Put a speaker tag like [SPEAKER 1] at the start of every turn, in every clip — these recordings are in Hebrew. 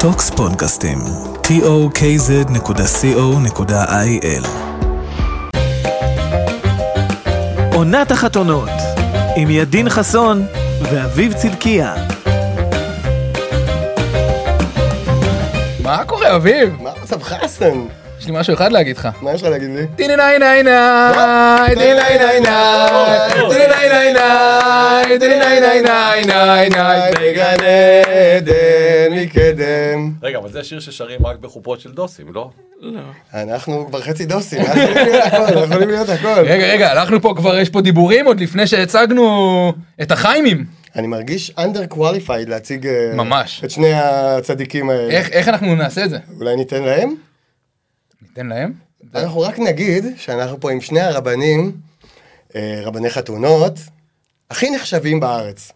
[SPEAKER 1] Tokz פודקאסטים, tokz.co.il עונת החתונות, עם ידין חסון ואביב צדקיה.
[SPEAKER 2] מה קורה, אביב?
[SPEAKER 3] מה המצב חסן?
[SPEAKER 2] יש לי משהו אחד להגיד לך.
[SPEAKER 3] מה יש לך להגיד לי?
[SPEAKER 2] טיני ניי ניי ניי, טיני ניי ניי ניי, טיני ניי ניי ניי, טיני ניי ניי ניי ניי ניי.
[SPEAKER 3] בגן עדן מקדם.
[SPEAKER 4] רגע, אבל זה שיר ששרים רק בחופות של דוסים, לא?
[SPEAKER 3] אנחנו כבר חצי דוסים, אנחנו יכולים להיות הכל, אנחנו.
[SPEAKER 2] רגע, רגע, הלכנו פה כבר, יש פה דיבורים עוד לפני שהצגנו את החיימים.
[SPEAKER 3] אני מרגיש under qualified להציג אה,
[SPEAKER 2] ממש.
[SPEAKER 3] את שני הצדיקים האלה.
[SPEAKER 2] איך איך אנחנו נעשה את זה?
[SPEAKER 3] אולי ניתן להם?
[SPEAKER 2] ניתן להם?
[SPEAKER 3] אנחנו רק נגיד שאנחנו פה עם שני הרבנים, אה, רבני חתונות, הכי נחשבים בארץ.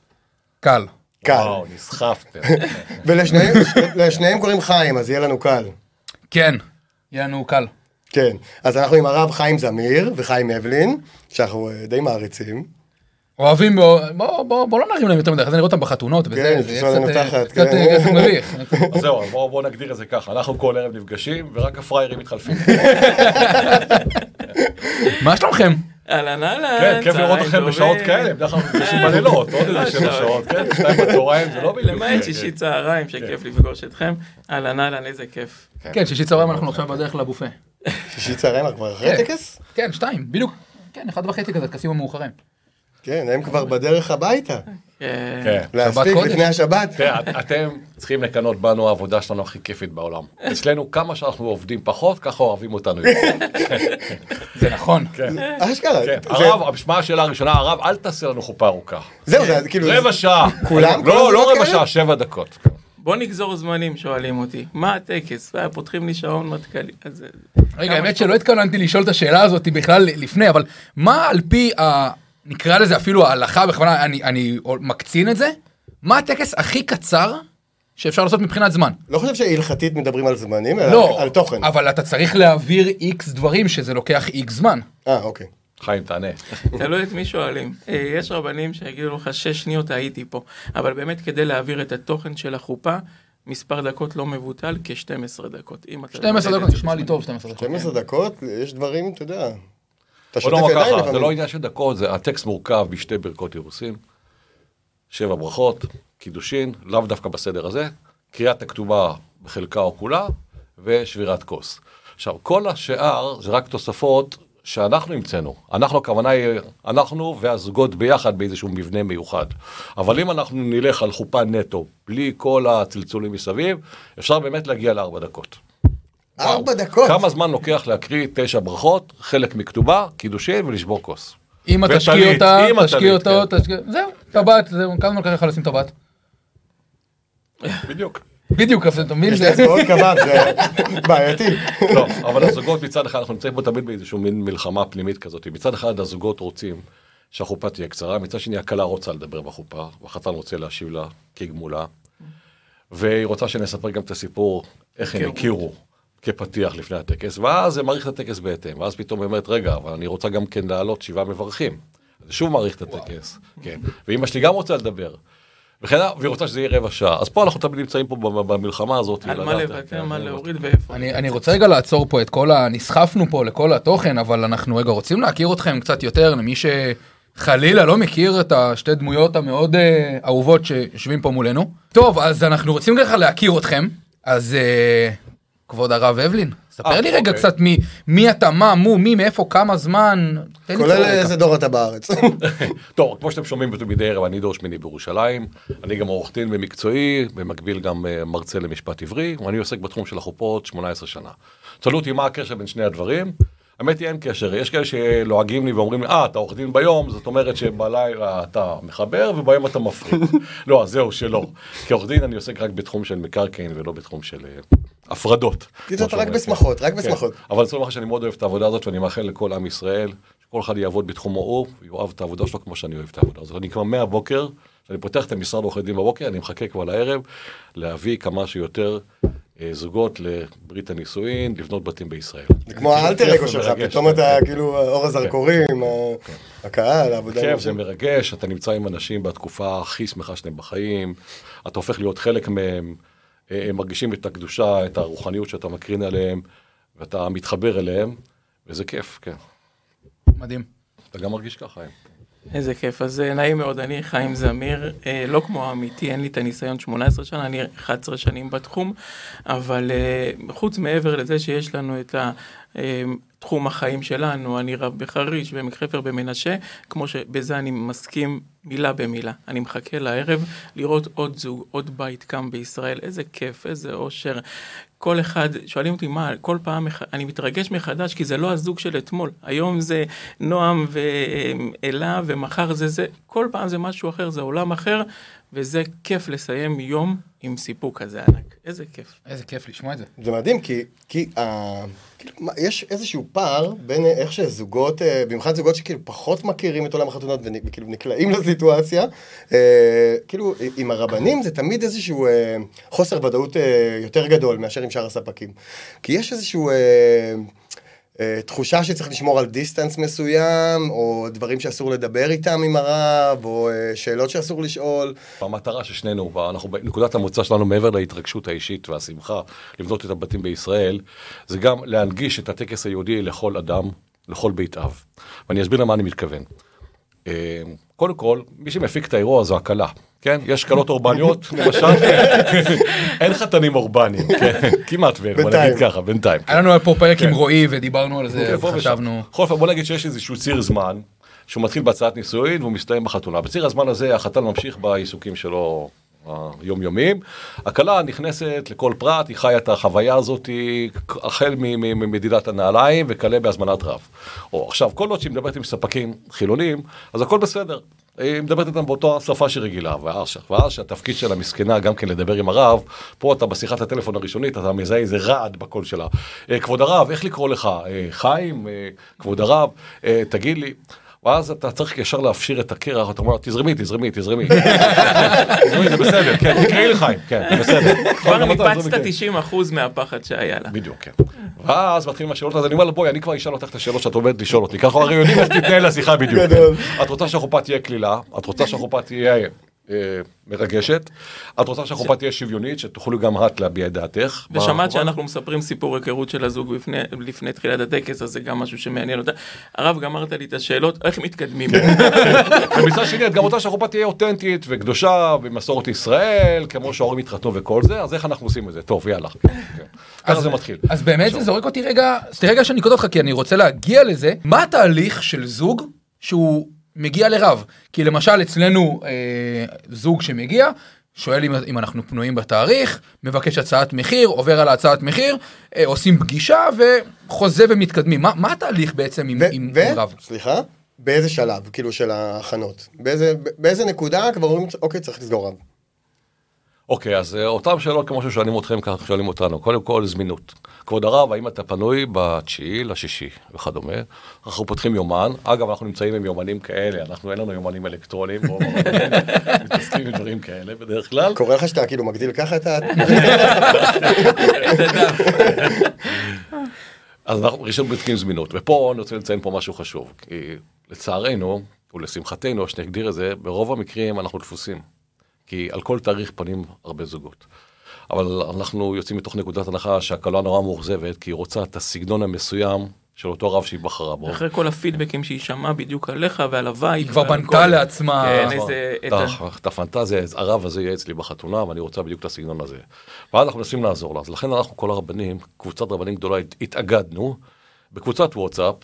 [SPEAKER 2] קל.
[SPEAKER 3] קל.
[SPEAKER 4] וואו, נסחפתם.
[SPEAKER 3] ולשניהם לשניהם קוראים חיים, אז יהיה לנו קל.
[SPEAKER 2] כן, יהיה לנו קל.
[SPEAKER 3] כן. אז אנחנו עם הרב חיים זמיר וחיים אבלין, שאנחנו אה, די מעריצים.
[SPEAKER 2] אוהבים, בוא, בוא, בוא, בוא לא נרים להם יותר מדי, אחרי זה נראה אותם בחתונות וזה,
[SPEAKER 3] כן,
[SPEAKER 2] קצת,
[SPEAKER 3] כן.
[SPEAKER 2] קצת מביך.
[SPEAKER 4] אז זהו, אז בואו בואו נגדיר את זה ככה, אנחנו כל ערב נפגשים, ורק הפראיירים מתחלפים.
[SPEAKER 2] מה שלומכם?
[SPEAKER 5] אהלן אהלן,
[SPEAKER 4] כן, כיף לראות אתכם בשעות. כאלה, בדרך כלל אנחנו נפגשים בלילות, עוד איזה שבע שעות, כן? שתיים בצהריים זה לא בדיוק.
[SPEAKER 5] למעט שישי צהריים שכיף לפגוש אתכם, אהלן אהלן איזה כיף.
[SPEAKER 2] כן, שישי צהריים אנחנו עכשיו בדרך לבופה.
[SPEAKER 3] שישי צהריים, אנחנו כבר אחרי טקס?
[SPEAKER 2] כן, שתיים, בדיוק. כן, אחד וחצי כזה, טקסים המאוחרים.
[SPEAKER 3] כן, הם כבר בדרך הביתה.
[SPEAKER 5] כן.
[SPEAKER 4] כן.
[SPEAKER 3] להספיק. לפני השבת.
[SPEAKER 4] את- אתם צריכים לקנות בנו העבודה שלנו הכי כיפית בעולם. אצלנו, כמה שאנחנו עובדים פחות, ככה אוהבים אותנו.
[SPEAKER 2] זה נכון.
[SPEAKER 4] כן,
[SPEAKER 3] אשכרה.
[SPEAKER 4] כן. הרב, המשמע השאלה הראשונה, הרב, אל תעשה לנו חופה ארוכה.
[SPEAKER 3] זהו, זה כאילו...
[SPEAKER 4] רבע שעה.
[SPEAKER 3] כולם?
[SPEAKER 4] לא, לא רבע? שעה, שבע דקות.
[SPEAKER 5] בוא נגזור זמנים שואלים אותי, מה הטקס? אה, פותחים לי שעון מטכ"לי.
[SPEAKER 2] רגע, האמת. שלא התכוונתי לשאול את השאלה הזאת בכלל לפני, אבל מה על פי ה... נקרא לזה אפילו ההלכה, בכוונה, אני, אני מקצין את זה, מה הטקס הכי קצר שאפשר לעשות מבחינת זמן?
[SPEAKER 3] לא חושב שהלכתית מדברים על זמנים, אלא
[SPEAKER 2] לא,
[SPEAKER 3] על תוכן.
[SPEAKER 2] אבל אתה צריך להעביר איקס דברים שזה לוקח איקס זמן.
[SPEAKER 3] אה, אוקיי.
[SPEAKER 4] חיים, תענה.
[SPEAKER 5] תלוי את מי שואלים. אה, יש רבנים שיגידו לך שש שניות הייתי פה, אבל באמת כדי להעביר את התוכן של החופה, מספר דקות לא מבוטל, כ-12 דקות. אם אתה
[SPEAKER 2] 12
[SPEAKER 5] מודד
[SPEAKER 2] דקות, נשמע לי. טוב 12 דקות.
[SPEAKER 3] 12 דקות, יש דברים, אתה יודע. אתה שוטף ידיים
[SPEAKER 4] ככה, זה
[SPEAKER 3] לפעמים.
[SPEAKER 4] לא עניין של דקות, זה הטקסט מורכב בשתי ברכות אירוסין, שבע ברכות, קידושין, לאו דווקא בסדר הזה, קריאת הכתובה בחלקה או כולה, ושבירת כוס. עכשיו, כל השאר זה רק תוספות שאנחנו המצאנו. אנחנו, הכוונה היא, אנחנו והזוגות ביחד באיזשהו מבנה מיוחד. אבל אם אנחנו נלך על חופה נטו, בלי כל הצלצולים מסביב, אפשר באמת להגיע לארבע דקות.
[SPEAKER 3] ארבע דקות.
[SPEAKER 4] כמה זמן לוקח להקריא תשע ברכות, חלק מכתובה, קידושין ולשבור כוס.
[SPEAKER 2] אם אתה תשקיע אותה, תשקיע אותו, תשקיע... זהו, טבעת, זהו, כמה זמן לוקח לך לשים טבעת?
[SPEAKER 4] בדיוק.
[SPEAKER 2] בדיוק, אז אתה מבין?
[SPEAKER 3] יש
[SPEAKER 2] זה-
[SPEAKER 3] לי אצבעות קבב, זה בעייתי.
[SPEAKER 4] לא, אבל הזוגות מצד אחד, אנחנו נמצאים פה תמיד באיזושהי מין מלחמה פנימית כזאת. מצד אחד הזוגות רוצים שהחופה תהיה קצרה, מצד שני הכלה רוצה לדבר בחופה, והחתן רוצה להשיב לה כגמולה, והיא רוצה שנספר גם את הסיפור, איך הם
[SPEAKER 5] היכרות.
[SPEAKER 4] הכירו כפתיח לפני הטקס, ואז זה מעריך את הטקס בהתאם, ואז פתאום היא אומרת, רגע, אבל אני רוצה גם כן להעלות שבעה מברכים. אז שוב מעריך את הטקס, כן. ואימא שלי גם רוצה לדבר. וכן הלאה, והיא רוצה שזה יהיה רבע שעה. אז פה אנחנו תמיד נמצאים פה במלחמה הזאת.
[SPEAKER 5] על מה לוותר,
[SPEAKER 4] כן,
[SPEAKER 5] מה
[SPEAKER 4] לראות.
[SPEAKER 5] להוריד ואיפה.
[SPEAKER 2] אני, אני רוצה רגע לעצור פה את כל ה... נסחפנו פה לכל התוכן, אבל אנחנו רגע רוצים להכיר אתכם קצת יותר למי שחלילה לא מכיר את השתי דמויות המאוד אה, אהובות שיושבים פה מולנו. טוב, אז אנחנו רוצים ככה להכיר אתכם, אז אה, כבוד הרב אבלין, ספר
[SPEAKER 4] אה,
[SPEAKER 2] לי רגע
[SPEAKER 4] אוקיי.
[SPEAKER 2] קצת מי, אתה, מה, מו, מי, מאיפה, כמה זמן,
[SPEAKER 3] כולל. איזה דור אתה בארץ.
[SPEAKER 4] טוב, כמו שאתם שומעים מדי ערב, אני דור שמיני בירושלים, אני גם עורך דין במקצועי, במקביל גם אה, מרצה למשפט עברי, ואני עוסק בתחום של החופות 18 שנה. שאלו אותי מה הקשר בין שני הדברים, האמת היא אין קשר, יש כאלה שלועגים לי ואומרים לי, אה, אתה עורך דין ביום, זאת אומרת שבלילה אתה מחבר וביום אתה מפריד. לא, אז זהו, שלא. כעורך דין אני עוסק רק בתחום של מקרקעין ולא בתחום של אה, הפרדות.
[SPEAKER 3] קיצור, אתה רק. בשמחות, רק
[SPEAKER 4] כן.
[SPEAKER 3] בשמחות.
[SPEAKER 4] אבל אני רוצה לומר לך שאני מאוד אוהב את העבודה הזאת ואני מאחל לכל עם ישראל שכל אחד יעבוד בתחומו הוא, יאהב את העבודה שלו כמו שאני אוהב את העבודה הזאת. אני כבר מהבוקר, כשאני פותח את המשרד עורכי דין בבוקר, אני מחכה כבר לערב להביא כמה שיותר אה, זוגות לברית הנישואין, לבנות בתים בישראל.
[SPEAKER 3] זה כמו האלטר
[SPEAKER 4] כיף
[SPEAKER 3] אגו שלך, פתאום אתה
[SPEAKER 4] כן.
[SPEAKER 3] כאילו אור הזרקורים, ה- הקהל, העבודה.
[SPEAKER 4] כיף, זה. מרגש, אתה נמצא עם אנשים בתקופה הכי שמחה שלהם בחיים, אתה הופך להיות חלק מהם, אה, הם מרגישים את הקדושה, את הרוחניות שאתה מקרין עליהם, ואתה מתחבר אליהם, וזה כיף, כן.
[SPEAKER 2] מדהים.
[SPEAKER 4] אתה גם מרגיש ככה, אה?
[SPEAKER 5] איזה כיף, אז אה, נעים מאוד, אני חיים זמיר, אה, לא כמו האמיתי, אין לי את הניסיון 18 שנה, אני 11 שנים בתחום, אבל אה, חוץ מעבר לזה שיש לנו את ה... תחום החיים שלנו, אני רב בחריש, בעמק חפר, במנשה, כמו שבזה אני מסכים מילה במילה. אני מחכה לערב לראות עוד זוג, עוד בית קם בישראל, איזה כיף, איזה אושר. כל אחד, שואלים אותי מה, כל פעם אני מתרגש מחדש, כי זה לא הזוג של אתמול. היום זה נועם ואלה, ומחר זה זה, כל פעם זה משהו אחר, זה עולם אחר, וזה כיף לסיים יום עם סיפוק כזה ענק. איזה כיף.
[SPEAKER 2] איזה כיף לשמוע את זה.
[SPEAKER 3] זה מדהים, כי, כי uh, יש איזשהו פער בין איך שזוגות, uh, במיוחד זוגות שכאילו פחות מכירים את עולם החתונות וכאילו נקלעים לסיטואציה, uh, כאילו עם הרבנים זה תמיד איזשהו חוסר ודאות יותר גדול מאשר עם שאר הספקים. כי יש איזשהו... Uh, תחושה שצריך לשמור על דיסטנס מסוים, או דברים שאסור לדבר איתם עם הרב, או uh, שאלות שאסור לשאול.
[SPEAKER 4] המטרה ששנינו, אנחנו, נקודת המוצא שלנו מעבר להתרגשות האישית והשמחה לבנות את הבתים בישראל, זה גם להנגיש את הטקס היהודי לכל אדם, לכל בית אב. ואני אסביר למה אני מתכוון. קודם כל, מי שמפיק את האירוע זו הכלה, כן? יש כלות אורבניות, למשל, אין חתנים אורבניים, כן? כמעט ואין, בוא. נגיד ככה, בינתיים. כן.
[SPEAKER 2] היה לנו פה פרק עם רועי ודיברנו על זה. חשבנו.
[SPEAKER 4] בכל אופן, בוא נגיד שיש איזשהו ציר זמן, שהוא מתחיל בהצעת נישואין והוא מסתיים בחתונה. בציר הזמן הזה החתן ממשיך בעיסוקים שלו היומיומיים. הכלה נכנסת לכל פרט, היא חיה את החוויה הזאת החל ממדידת הנעליים וכלה בהזמנת רב. או עכשיו, כל עוד שהיא מדברת עם ספקים חילונים, אז הכל בסדר. היא מדברת איתם באותה שפה שהיא רגילה, ואז ש- ואז שהתפקיד שלה מסכנה גם כן לדבר עם הרב, פה אתה בשיחת הטלפון הראשונית, אתה מזהה איזה רעד בקול שלה. "אה, כבוד הרב, איך לקרוא לך? אה, חיים? אה, כבוד הרב? תגיד לי. ואז אתה צריך ישר להפשיר את הקרח, אתה אומר, תזרמי, תזרמי, תזרמי. תזרמי, זה בסדר, כן, תקראי לי חיים, כן, זה בסדר.
[SPEAKER 5] כבר ניפצת
[SPEAKER 4] תזרמי,
[SPEAKER 5] 90 אחוז מהפחד שהיה לה.
[SPEAKER 4] בדיוק, כן. ואז מתחילים השאלות, אז אני אומר לה, בואי, אני כבר אשאל אותך את השאלות שאת עומדת לשאול אותי, ככה הרי יודעים איך תתנהל השיחה בדיוק.
[SPEAKER 3] גדול.
[SPEAKER 4] את רוצה שהחופה תהיה קלילה, את רוצה שהחופה תהיה מרגשת, את רוצה שהחופה תהיה שוויונית, שתוכלו גם את להביע את דעתך.
[SPEAKER 5] ושמעת. שאנחנו מספרים סיפור היכרות של הזוג לפני, לפני תחילת הטקס, אז זה גם משהו שמעניין אותה. הרב, גמרת לי את השאלות, איך מתקדמים?
[SPEAKER 4] ומצד שני, את גם רוצה שהחופה תהיה אותנטית וקדושה במסורת ישראל, כמו שההורים התחתנו וכל זה, אז איך אנחנו עושים את זה? טוב, יאללה. כן. ככה זה מתחיל.
[SPEAKER 2] אז באמת זה זורק אותי רגע, רגע שאני קוטע אותך כי אני רוצה להגיע לזה, מה התהליך של זוג שהוא מגיע לרב? כי למשל אצלנו אה, זוג שמגיע, שואל אם, אם אנחנו פנויים בתאריך, מבקש הצעת מחיר, עובר על הצעת מחיר, אה, עושים פגישה וחוזה ומתקדמים. מה, מה התהליך בעצם עם,
[SPEAKER 3] ו-
[SPEAKER 2] עם,
[SPEAKER 3] ו-
[SPEAKER 2] עם רב?
[SPEAKER 3] סליחה? באיזה שלב, כאילו, של ההכנות? באיזה, באיזה נקודה כבר אומרים, אוקיי, צריך לסגור רב.
[SPEAKER 4] אוקיי, אז אה, אותם שאלות כמו ששואלים אתכם, ככה שואלים אותנו. קודם כל, זמינות. כבוד הרב, האם אתה פנוי בתשיעי, לשישי וכדומה? אנחנו פותחים יומן. אגב, אנחנו נמצאים עם יומנים כאלה, אנחנו אין לנו יומנים הרבנים מתעסקים עם דברים כאלה בדרך כלל.
[SPEAKER 3] קורה לך שאתה כאילו מגדיל ככה את ה...
[SPEAKER 4] אז אנחנו ראשון בודקים זמינות, ופה אני רוצה לציין פה משהו חשוב, כי לצערנו, ולשמחתנו, שנגדיר את זה, ברוב המקרים אנחנו תפוסים. כי על כל תאריך פנים הרבה זוגות. אבל אנחנו יוצאים מתוך נקודת הנחה שהכלה נורא מאוכזבת, כי היא רוצה את הסגנון המסוים של אותו רב שהיא בחרה בו.
[SPEAKER 5] אחרי כל הפידבקים שהיא שמעה בדיוק עליך ועל ה vibe.
[SPEAKER 2] היא כבר בנתה
[SPEAKER 5] כל-
[SPEAKER 2] לעצמה.
[SPEAKER 5] כן,
[SPEAKER 2] נכון.
[SPEAKER 5] איזה... את ה-
[SPEAKER 4] ה- את הפנטזיה, הרב הזה יהיה אצלי בחתונה, ואני רוצה בדיוק את הסגנון הזה. ואז אנחנו מנסים לעזור לה. אז לכן אנחנו, כל הרבנים, קבוצת רבנים גדולה, הת- התאגדנו בקבוצת וואטסאפ,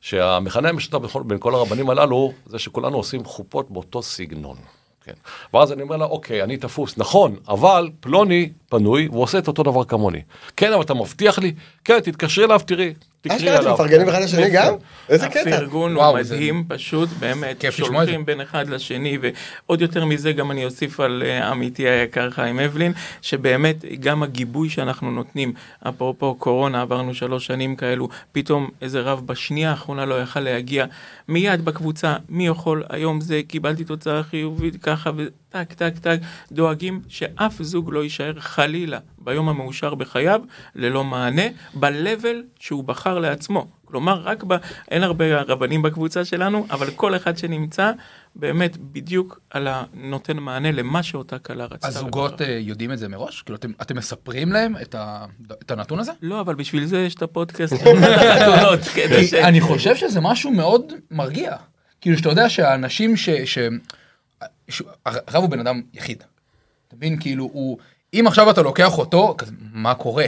[SPEAKER 4] שהמכנה המשותף בין כל הרבנים הללו, זה שכולנו עושים חופות באותו סגנון. כן. ואז אני אומר לה, אוקיי, אני תפוס, נכון, אבל פלוני פנוי, הוא עושה את אותו דבר כמוני. כן, אבל אתה מבטיח לי? כן, תתקשרי אליו, תראי. תקראי
[SPEAKER 3] אשכרה, אתם. מפרגנים אחד לשני גם? איזה קטע.
[SPEAKER 5] הפרגון הוא
[SPEAKER 2] זה-
[SPEAKER 5] מדהים, פשוט, באמת,
[SPEAKER 2] כיף לשמוע את זה.
[SPEAKER 5] שולחים בין אחד לשני, ועוד יותר מזה גם אני אוסיף על אה, עמיתי היקר חיים אבלין, שבאמת גם הגיבוי שאנחנו נותנים, אפרופו קורונה, עברנו שלוש שנים כאלו, פתאום איזה רב בשנייה האחרונה לא יכל להגיע, מיד בקבוצה, מי יכול, היום זה, קיבלתי תוצאה חיובית, ככה, וטק, טק, טק, דואגים שאף זוג לא יישאר חלילה ביום המאושר בחייו, ללא מענה, ב-level שהוא בחר לעצמו. כלומר, רק ב... אין הרבה רבנים בקבוצה שלנו, אבל כל אחד שנמצא, באמת בדיוק על ה... נותן מענה למה שאותה כלה רצתה.
[SPEAKER 2] הזוגות. אה, יודעים את זה מראש? כאילו, אתם- אתם מספרים להם את ה- את הנתון הזה?
[SPEAKER 5] לא, אבל בשביל זה יש את הפודקאסט. ש-
[SPEAKER 2] כי אני חושב שזה משהו מאוד מרגיע. כאילו שאתה יודע שהאנשים ש... ש... הרב הוא בן אדם יחיד. אתה מבין? כאילו הוא... אם עכשיו אתה לוקח אותו, כזה, מה קורה?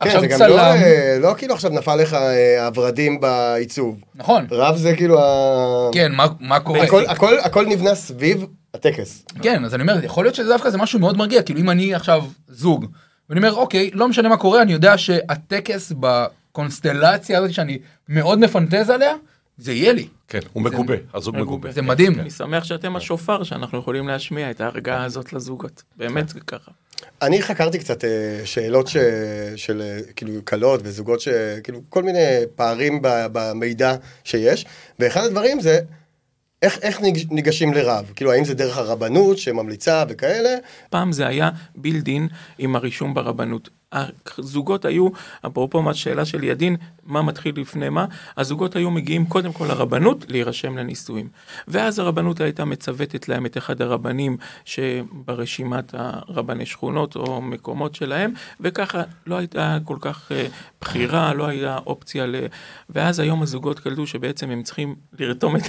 [SPEAKER 3] כן,
[SPEAKER 2] עכשיו
[SPEAKER 3] זה גם
[SPEAKER 2] צלם,
[SPEAKER 3] לא, אה, לא כאילו עכשיו נפל לך אה, הוורדים בעיצוב.
[SPEAKER 2] נכון,
[SPEAKER 3] רב זה כאילו ה...
[SPEAKER 2] כן, מה, מה קורה?
[SPEAKER 3] הכל, הכל, הכל נבנה סביב הטקס.
[SPEAKER 2] כן, אז אני אומר, יכול להיות שזה דווקא זה משהו מאוד מרגיע, כאילו אם אני עכשיו זוג, ואני אומר, אוקיי, לא משנה מה קורה, אני יודע שהטקס בקונסטלציה הזאת שאני מאוד מפנטז עליה, זה יהיה לי.
[SPEAKER 4] כן, הוא מגובה, הזוג
[SPEAKER 5] מגובה.
[SPEAKER 4] מגובה.
[SPEAKER 2] זה מדהים.
[SPEAKER 5] אני שמח שאתם השופר שאנחנו יכולים להשמיע את ההרגעה הזאת לזוגות. באמת זה ככה.
[SPEAKER 3] אני חקרתי קצת אה, שאלות ש... של אה, כאילו כלות וזוגות שכאילו כל מיני פערים ב- במידע שיש, ואחד הדברים זה איך, איך ניג- ניגשים לרב, כאילו האם זה דרך הרבנות שממליצה וכאלה,
[SPEAKER 5] פעם זה היה בילדין עם הרישום ברבנות. הזוגות היו, אפרופו מה שאלה של ידין, מה מתחיל לפני מה, הזוגות היו מגיעים קודם כל לרבנות להירשם לנישואים. ואז הרבנות הייתה מצוותת להם את אחד הרבנים שברשימת הרבני שכונות או מקומות שלהם, וככה לא הייתה כל כך אה, בחירה, לא הייתה אופציה ל... ואז היום הזוגות קלטו שבעצם הם צריכים לרתום את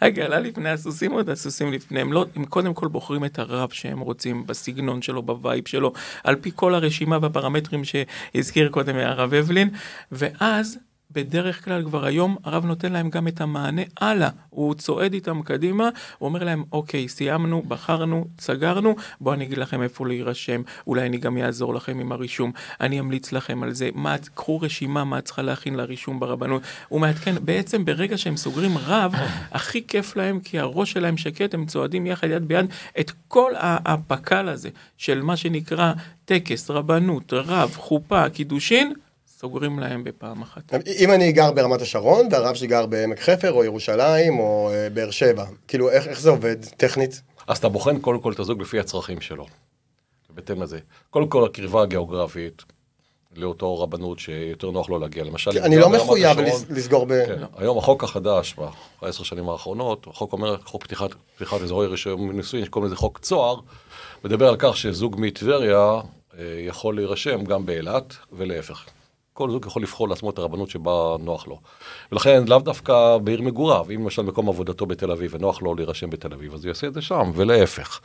[SPEAKER 5] העגלה לפני הסוסים או את הסוסים לפניהם. לא, הם קודם כל בוחרים את הרב שהם רוצים, בסגנון שלו, ב vibe שלו, על פי כל הרשימה והפרמטרים שהזכיר קודם הרב הבלין, ואז בדרך כלל כבר היום הרב נותן להם גם את המענה הלאה, הוא צועד איתם קדימה, הוא אומר להם, אוקיי, סיימנו, בחרנו, סגרנו, בואו אני אגיד לכם איפה להירשם, אולי אני גם אעזור לכם עם הרישום, אני אמליץ לכם על זה, מה, קחו רשימה מה צריכה להכין לרישום ברבנות, הוא מעדכן, בעצם ברגע שהם סוגרים רב, הכי כיף להם, כי הראש שלהם שקט, הם צועדים יחד יד ביד את כל הפק"ל הזה של מה שנקרא טקס, רבנות, רב, חופה, קידושין, סוגרים להם בפעם אחת.
[SPEAKER 3] אם אני גר ברמת השרון והרב שלי גר בעמק חפר או ירושלים או אה, באר שבע, כאילו איך, איך זה עובד טכנית?
[SPEAKER 4] אז אתה בוחן קודם כל את הזוג לפי הצרכים שלו. בהתאם לזה. קודם כל הקרבה הגיאוגרפית, לאותו רבנות שיותר נוח לו להגיע. למשל,
[SPEAKER 3] אני לא מחויב לסגור ב...
[SPEAKER 4] כן, היום החוק החדש, בעשר שנים האחרונות, החוק אומר, חוק פתיחת, פתיחת אזורי רישום נישואין, שקוראים לזה חוק צוהר, מדבר על כך שזוג מטבריה אה, יכול להירשם גם באילת ולהפך. כל זוג יכול לבחור לעצמו את הרבנות שבה נוח לו. ולכן לאו דווקא בעיר מגוריו, אם למשל מקום עבודתו בתל אביב ונוח לו להירשם בתל אביב, אז הוא יעשה את זה שם, ולהפך.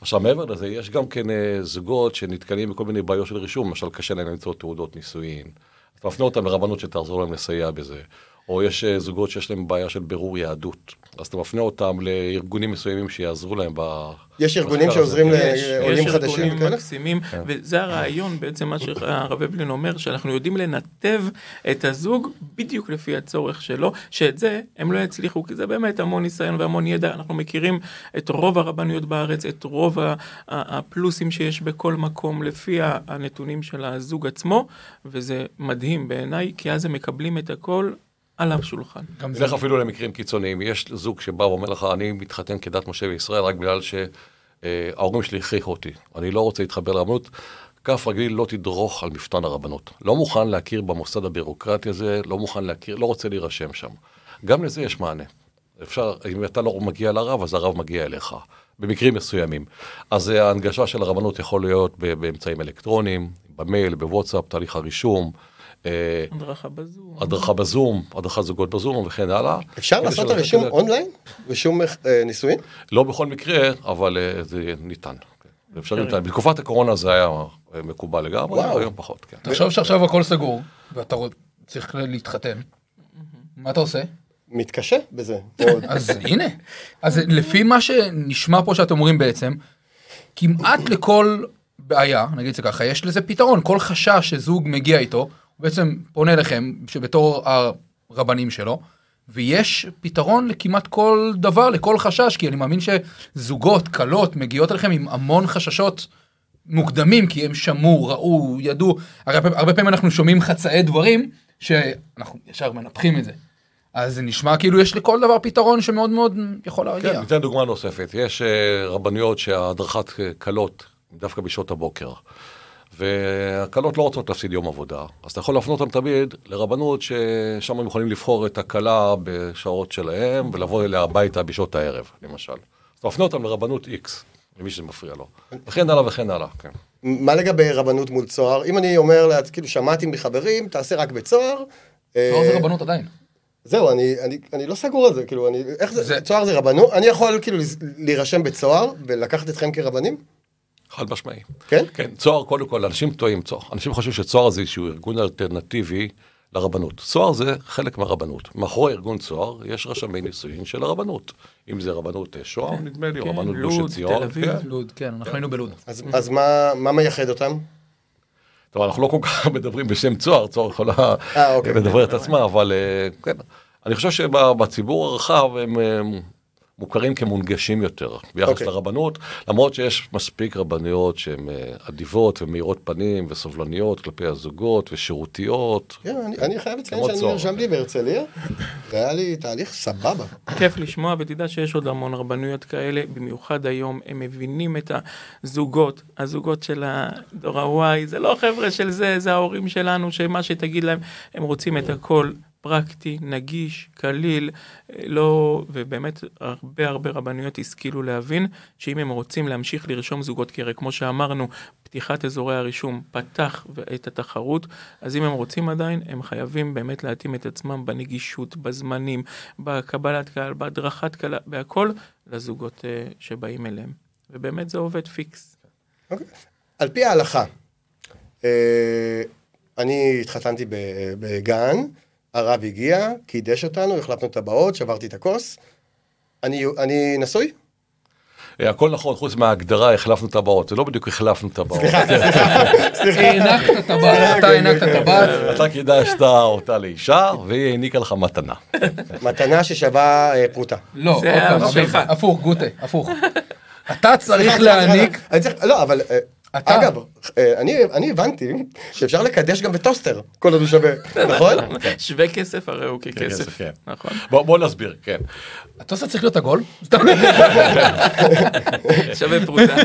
[SPEAKER 4] עכשיו מעבר לזה, יש גם כן אה, זוגות שנתקלים בכל מיני בעיות של רישום, למשל קשה להם למצוא תעודות נישואין. אתה מפנה אותם לרבנות שתעזור להם לסייע בזה. או יש אה, זוגות שיש להם בעיה של בירור יהדות, אז אתה מפנה אותם לארגונים מסוימים שיעזרו להם ב...
[SPEAKER 3] יש ארגונים. שעוזרים
[SPEAKER 5] יש,
[SPEAKER 3] לעולים
[SPEAKER 5] יש
[SPEAKER 3] חדשים
[SPEAKER 5] ארגונים
[SPEAKER 3] וכאלה?
[SPEAKER 5] מקסימים, וזה הרעיון בעצם מה שהרב אבלין אומר, שאנחנו יודעים לנתב את הזוג בדיוק לפי הצורך שלו, שאת זה הם לא יצליחו, כי זה באמת המון ניסיון והמון ידע, אנחנו מכירים את רוב הרבנויות בארץ, את רוב הפלוסים שיש בכל מקום לפי הנתונים של הזוג עצמו, וזה מדהים בעיניי, כי אז הם מקבלים את הכל על השולחן.
[SPEAKER 2] גם זה
[SPEAKER 4] נלך אפילו למקרים קיצוניים, יש זוג שבא ואומר לך, אני מתחתן כדת משה וישראל רק בגלל שההורים שלי הכריחו אותי, אני לא רוצה להתחבר לרבנות, כף רגלי לא תדרוך על מפתן הרבנות. לא מוכן להכיר במוסד הבירוקרטי הזה, לא מוכן להכיר, לא רוצה להירשם שם. גם לזה יש מענה. אפשר, אם אתה לא מגיע לרב, אז הרב מגיע אליך, במקרים מסוימים. אז אה, ההנגשה של הרבנות יכול להיות באמצעים אלקטרוניים, במייל, בוואטסאפ, תהליך הרישום. אה,
[SPEAKER 5] הדרכה בזום.
[SPEAKER 4] הדרכה בזום, הדרכת זוגות בזום וכן הלאה.
[SPEAKER 3] אפשר לעשות
[SPEAKER 4] תדע-
[SPEAKER 3] אונליין? רישום אה, נישואין?
[SPEAKER 4] לא בכל מקרה, אבל אה, זה ניתן. כן. זה אפשרי ניתן. בתקופת הקורונה זה היה מקובל לגמרי,
[SPEAKER 3] וואו.
[SPEAKER 4] היום פחות, כן.
[SPEAKER 2] תחשוב שעכשיו הכל סגור, ואתה צריך להתחתן, מה אתה עושה?
[SPEAKER 3] מתקשה בזה.
[SPEAKER 2] אז הנה, אז לפי מה שנשמע פה שאתם אומרים בעצם, כמעט לכל בעיה, נגיד את זה ככה, יש לזה פתרון, כל חשש שזוג מגיע איתו, הוא בעצם פונה אליכם שבתור הרבנים שלו, ויש פתרון לכמעט כל דבר, לכל חשש, כי אני מאמין שזוגות, כלות, מגיעות אליכם עם המון חששות מוקדמים, כי הם שמעו, ראו, ידעו, הרבה, הרבה פעמים אנחנו שומעים חצאי דברים, שאנחנו ישר מנפחים את זה. אז זה נשמע כאילו יש לכל דבר פתרון שמאוד מאוד יכול להרגיע.
[SPEAKER 4] כן, ניתן דוגמה נוספת. יש אה, רבנויות שההדרכת אה, כלות דווקא בשעות הבוקר. והכלות לא רוצות להפסיד יום עבודה. אז אתה יכול להפנות אותם תמיד לרבנות ששם הם יכולים לבחור את הכלה בשעות שלהם ולבוא אליה הביתה בשעות הערב, למשל. אז אתה מפנה אותם לרבנות X, למי שזה מפריע לו. וכן הלאה וכן הלאה, כן.
[SPEAKER 3] מה לגבי רבנות מול צוהר? אם אני אומר, לה, כאילו, שמעתי מחברים, תעשה רק בצוהר.
[SPEAKER 2] צוהר
[SPEAKER 3] אה,
[SPEAKER 2] זה רבנות עדיין.
[SPEAKER 3] זהו, אני, אני, אני לא סגור על זה, כאילו, אני, איך זה,
[SPEAKER 2] זה-
[SPEAKER 3] צוהר זה רבנות? אני יכול כאילו להירשם בצוהר ולקחת אתכם כרבנים?
[SPEAKER 4] חד משמעי.
[SPEAKER 3] כן?
[SPEAKER 4] כן, צוהר, קודם כל, אנשים טועים צוהר. אנשים חושבים שצוהר זה איזשהו ארגון אלטרנטיבי לרבנות. צוהר זה חלק מהרבנות. מאחורי ארגון צוהר יש רשמי נישואין של הרבנות. אם זה רבנות אה, שוהם, נדמה לי, או
[SPEAKER 5] כן,
[SPEAKER 4] רבנות
[SPEAKER 5] לוד,
[SPEAKER 4] גוש עציון.
[SPEAKER 5] תל אביב.
[SPEAKER 4] כן.
[SPEAKER 2] לוד, כן, אנחנו היינו בלוד.
[SPEAKER 3] אז, אז מה, מה מייחד אותם?
[SPEAKER 4] טוב, אנחנו לא כל כך מדברים בשם צוהר, צוהר יכולה
[SPEAKER 3] אה, אוקיי.
[SPEAKER 4] לדבר את עצמה, אבל אה, כן. אני חושב שבציבור הרחב הם מוכרים כמונגשים יותר ביחס
[SPEAKER 3] אוקיי.
[SPEAKER 4] לרבנות, למרות שיש מספיק רבניות שהן אה, אדיבות ומאירות פנים וסובלניות כלפי הזוגות ושירותיות.
[SPEAKER 3] כן, אני, אני חייב לציין שאני. נרשמתי בהרצליה, והיה לי תהליך סבבה.
[SPEAKER 5] כיף לשמוע, ותדע שיש עוד המון רבנויות כאלה, במיוחד היום, הם מבינים את הזוגות, הזוגות של הדור ה-Y, זה לא חבר'ה של זה, זה ההורים שלנו, שמה שתגיד להם, הם רוצים את הכל פרקטי, נגיש, קליל, אה, לא, ובאמת הרבה הרבה רבנויות השכילו להבין שאם הם רוצים להמשיך לרשום זוגות, הרי כמו שאמרנו, פתיחת אזורי הרישום פתח את התחרות, אז אם הם רוצים עדיין, הם חייבים באמת להתאים את עצמם בנגישות, בזמנים, בקבלת קהל, בהדרכת קהל, בהכל, לזוגות אה, שבאים אליהם. ובאמת זה עובד פיקס.
[SPEAKER 3] אוקיי. על פי ההלכה, אה, אני התחתנתי בגן, הרב הגיע, קידש אותנו, החלפנו טבעות, שברתי את הכוס. אני, אני נשוי?
[SPEAKER 4] אה, הכל נכון, חוץ מההגדרה החלפנו טבעות, זה לא בדיוק החלפנו טבעות.
[SPEAKER 2] הענקת טבעת, אתה הענקת טבעת.
[SPEAKER 4] אתה קידשת אותה לאישה, והיא העניקה לך מתנה.
[SPEAKER 3] מתנה ששווה אה, פרוטה.
[SPEAKER 2] לא, פעם,
[SPEAKER 5] המשיכה.
[SPEAKER 2] אבל- הפוך, גוטה, הפוך. אתה צריך
[SPEAKER 3] סליחה, סליחה,
[SPEAKER 2] להעניק,
[SPEAKER 3] סליחה. לא, אבל...
[SPEAKER 2] אתה.
[SPEAKER 3] אגב, אה, אני, אני הבנתי שאפשר לקדש גם בטוסטר, כל עוד הוא שווה, נכון?
[SPEAKER 5] שווה כסף הרי הוא ככסף.
[SPEAKER 4] כסף, כן.
[SPEAKER 5] נכון.
[SPEAKER 4] בוא בוא נסביר, כן.
[SPEAKER 2] הטוסט צריך להיות עגול?
[SPEAKER 5] שווה פרוטה.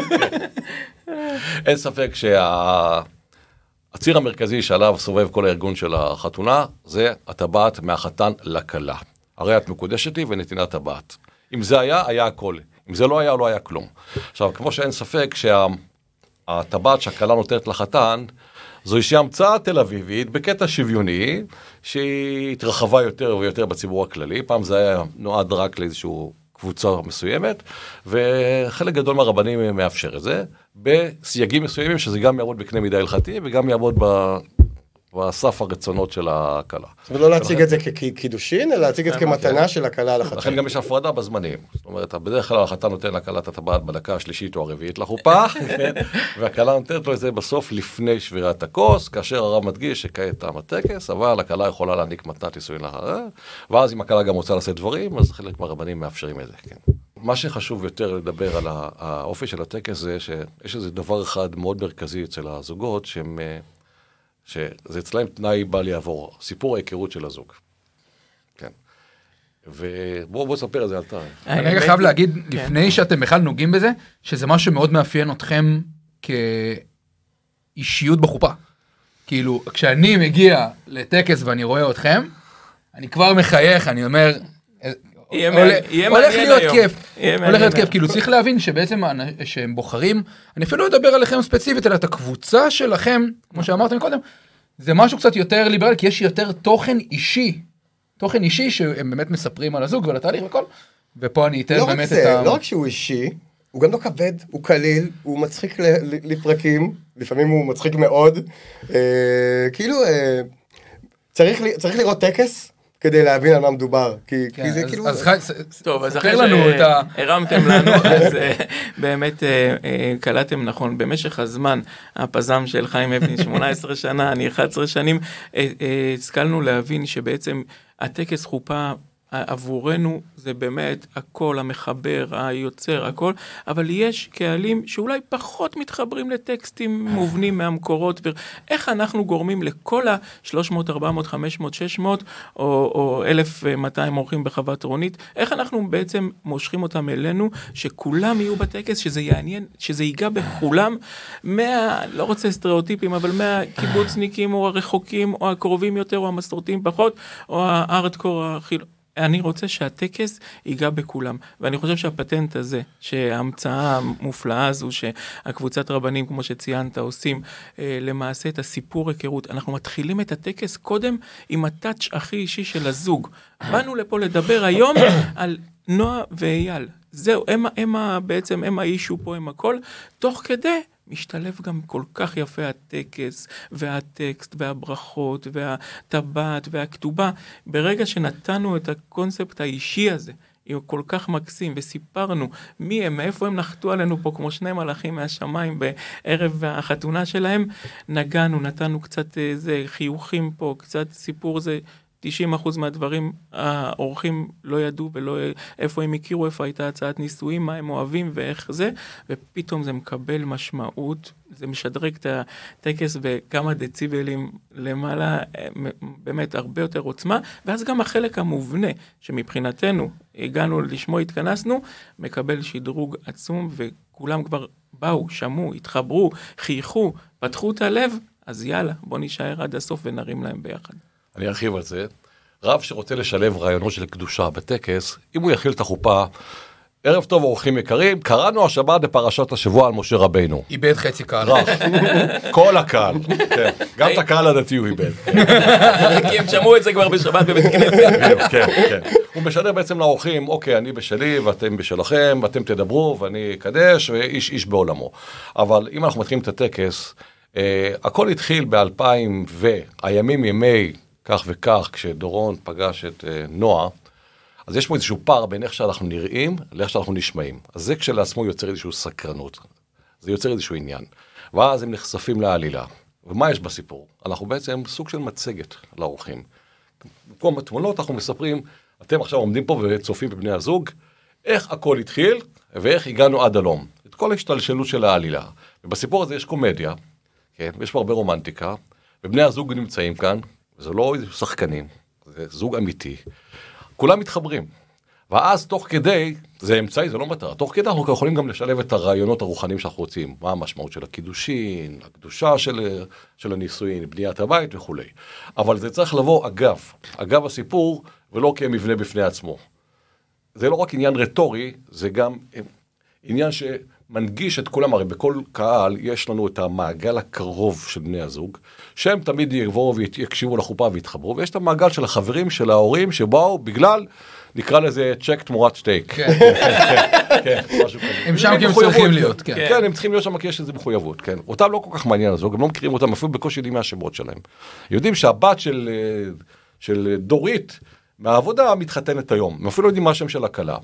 [SPEAKER 4] אין ספק שהציר המרכזי שעליו סובב כל הארגון של החתונה, זה הטבעת מהחתן לכלה. הרי את מקודשת לי ונתינת טבעת. אם זה היה, היה הכל. אם זה לא היה, לא היה כלום. עכשיו, כמו שאין ספק שהטבעת שהכלה נותנת לחתן, זו איזושהי המצאה תל אביבית בקטע שוויוני, שהיא התרחבה יותר ויותר בציבור הכללי. פעם זה היה נועד רק לאיזשהו קבוצה מסוימת, וחלק גדול מהרבנים מאפשר את זה, בסייגים מסוימים שזה גם יעמוד בקנה מידה הלכתי וגם יעמוד ב... בסף הרצונות של הכלה.
[SPEAKER 3] ולא להציג את זה כקידושין, אלא להציג את זה כמתנה של הכלה על
[SPEAKER 4] לכן
[SPEAKER 3] החתן.
[SPEAKER 4] גם יש הפרדה בזמנים. זאת אומרת, בדרך כלל החתן נותן לכלה את הטבעת בדקה השלישית או הרביעית לחופה? והכלה נותנת לו את זה בסוף לפני שבירת הכוס, כאשר הרב מדגיש שכעת תם הטקס, אבל הכלה יכולה להעניק מתנת נישואין לאחריה, ואז אם הכלה גם רוצה לשאת דברים, אז חלק מהרבנים מאפשרים את זה, כן. מה שחשוב יותר לדבר על האופי של הטקס זה שיש איזה דבר אחד מאוד מרכזי אצל הזוגות, שהם, אה, שזה אצלהם תנאי בל יעבור, סיפור ההיכרות של הזוג. כן. ובואו בוא נספר את זה על טעם.
[SPEAKER 2] אני רגע
[SPEAKER 5] האמת
[SPEAKER 2] חייב
[SPEAKER 5] היא-
[SPEAKER 2] להגיד,
[SPEAKER 5] כן.
[SPEAKER 2] לפני שאתם בכלל נוגעים בזה, שזה משהו מאוד מאפיין אתכם כאישיות בחופה. כאילו, כשאני מגיע לטקס ואני רואה אתכם, אני כבר מחייך, אני אומר, הולך להיות. כיף, הולך להיות כיף. כאילו צריך להבין שבעצם שהם בוחרים, אני אפילו לא אדבר עליכם ספציפית, אלא את הקבוצה שלכם, כמו שאמרתם קודם, זה משהו קצת יותר ליברלי, כי יש יותר תוכן אישי, תוכן אישי שהם באמת מספרים על הזוג ועל התהליך וכל, ופה אני אתן
[SPEAKER 3] לא
[SPEAKER 2] באמת את ה...
[SPEAKER 3] לא רק שהוא אישי, הוא גם לא כבד, הוא קליל, הוא מצחיק לפרקים, לפעמים הוא מצחיק מאוד. אה, כאילו, אה, צריך לראות טקס כדי להבין על מה מדובר, כי
[SPEAKER 2] כן,
[SPEAKER 3] כי זה
[SPEAKER 2] אז-
[SPEAKER 3] כאילו...
[SPEAKER 2] אז חי- ס-
[SPEAKER 5] טוב, אז אחרי
[SPEAKER 2] לנו את ה...
[SPEAKER 5] שהרמתם לנו, אז אה, באמת אה, אה, קלטתם נכון. במשך הזמן, הפזם של חיים אבני, 18 שנה, אני 11 שנים, השכלנו להבין שבעצם הטקס חופה עבורנו זה באמת הכל, המחבר, היוצר, הכל, אבל יש קהלים שאולי פחות מתחברים לטקסטים מובנים מהמקורות, ואיך אנחנו גורמים לכל ה-300, 400, 500, 600 או, או 1,200 אורחים בחוות רונית, איך אנחנו בעצם מושכים אותם אלינו, שכולם יהיו בטקס, שזה יעניין, שזה ייגע בכולם, מה, לא רוצה סטריאוטיפים, אבל מהקיבוצניקים או הרחוקים או הקרובים יותר או המסורתיים פחות, או הארדקור החילוני. אני רוצה שהטקס ייגע בכולם. ואני חושב שהפטנט הזה, שההמצאה המופלאה הזו, שהקבוצת רבנים, כמו שציינת, עושים אה, למעשה את הסיפור היכרות. אנחנו מתחילים את הטקס קודם עם הטאץ' הכי אישי של הזוג. באנו לפה לדבר היום על נועה ואייל. זהו, הם, הם, הם בעצם, הם האישו פה, הם הכל, תוך כדי משתלב גם כל כך יפה הטקס והטקסט והברכות והטבעת והכתובה. ברגע שנתנו את הקונספט האישי הזה, הוא כל כך מקסים, וסיפרנו מי הם, מאיפה הם נחתו עלינו פה כמו שני מלאכים מהשמיים בערב החתונה שלהם, נגענו, נתנו קצת איזה אה, חיוכים פה, קצת סיפור זה 90% מהדברים האורחים לא ידעו ולא איפה הם הכירו, איפה הייתה הצעת נישואים, מה הם אוהבים ואיך זה, ופתאום זה מקבל משמעות, זה משדרג את הטקס בכמה דציבלים למעלה, באמת הרבה יותר עוצמה, ואז גם החלק המובנה, שמבחינתנו הגענו לשמו התכנסנו, מקבל שדרוג עצום, וכולם כבר באו, שמעו, התחברו, חייכו, פתחו את הלב, אז יאללה, בוא נישאר עד הסוף ונרים להם ביחד.
[SPEAKER 4] אני ארחיב על זה. רב שרוצה לשלב רעיונות של קדושה בטקס, אם הוא יכיל את החופה, ערב טוב אורחים יקרים, קראנו השבת בפרשת השבוע על משה רבינו.
[SPEAKER 2] איבד חצי קהל.
[SPEAKER 4] רב, כל הקהל, כן. גם את הקהל הדתי הוא איבד.
[SPEAKER 5] כי הם שמעו את זה כבר בשבת בבית כנסת.
[SPEAKER 4] כן, כן. הוא משדר בעצם לאורחים, אוקיי, אני בשלי ואתם בשלכם, ואתם תדברו ואני אקדש, ואיש איש בעולמו. אבל אם אנחנו מתחילים את הטקס, אה, הכל התחיל באלפיים והימים ימי כך וכך, כשדורון פגש את uh, נועה, אז יש פה איזשהו פער בין איך שאנחנו נראים לאיך שאנחנו נשמעים. אז זה כשלעצמו יוצר איזושהי סקרנות. זה יוצר איזשהו עניין. ואז הם נחשפים לעלילה. ומה יש בסיפור? אנחנו בעצם סוג של מצגת לאורחים. במקום התמונות אנחנו מספרים, אתם עכשיו עומדים פה וצופים בבני הזוג, איך הכל התחיל ואיך הגענו עד הלום. את כל ההשתלשלות של העלילה. ובסיפור הזה יש קומדיה, כן, ויש פה הרבה רומנטיקה, ובני הזוג נמצאים כאן, זה לא שחקנים, זה זוג אמיתי, כולם מתחברים. ואז תוך כדי, זה אמצעי, זה לא מטרה, תוך כדי אנחנו יכולים גם לשלב את הרעיונות הרוחניים שאנחנו רוצים, מה המשמעות של הקידושין, הקדושה של, של הנישואין, בניית הבית וכולי. אבל זה צריך לבוא אגב, אגב הסיפור, ולא כמבנה בפני עצמו. זה לא רק עניין רטורי, זה גם עניין ש... מנגיש את כולם, הרי בכל קהל יש לנו את המעגל הקרוב של בני הזוג, שהם תמיד יבואו ויקשיבו לחופה ויתחברו, ויש את המעגל של החברים, של ההורים, שבאו בגלל, נקרא לזה צ'ק תמורת סטייק. כן,
[SPEAKER 2] כן, משהו כזה. הם שם כי הם צריכים להיות, כן.
[SPEAKER 4] כן, הם צריכים להיות שם כי יש איזו מחויבות, כן. אותם לא כל כך מעניין הזוג, הם לא מכירים אותם, אפילו בקושי יודעים מה השמות שלהם. יודעים שהבת של, אה, של דורית, מהעבודה מתחתנת היום, הם אפילו לא יודעים מה השם של הכלה.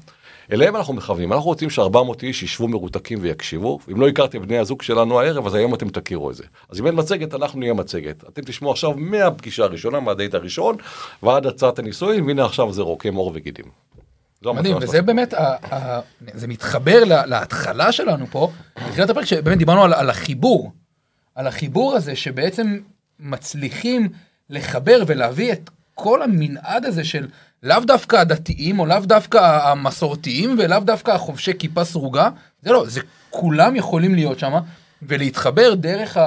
[SPEAKER 4] אליהם אנחנו מכוונים, אנחנו רוצים ש-400 איש ישבו מרותקים ויקשיבו, אם לא הכרתם בני הזוג שלנו הערב, אז היום אתם תכירו את זה. אז אם אין מצגת, אנחנו נהיה מצגת. אתם תשמעו עכשיו מהפגישה הראשונה, מהדייט הראשון, ועד הצעת הנישואין, והנה עכשיו זה רוקם עור וגידים.
[SPEAKER 2] מדהים, וזה באמת, זה מתחבר להתחלה שלנו פה, בתחילת הפרק שבאמת דיברנו על החיבור, על החיבור הזה שבעצם מצליחים לחבר ולהביא את כל המנעד הזה של לאו דווקא הדתיים, או לאו דווקא המסורתיים, ולאו דווקא החובשי כיפה סרוגה, זה לא, זה כולם יכולים להיות שם, ולהתחבר דרך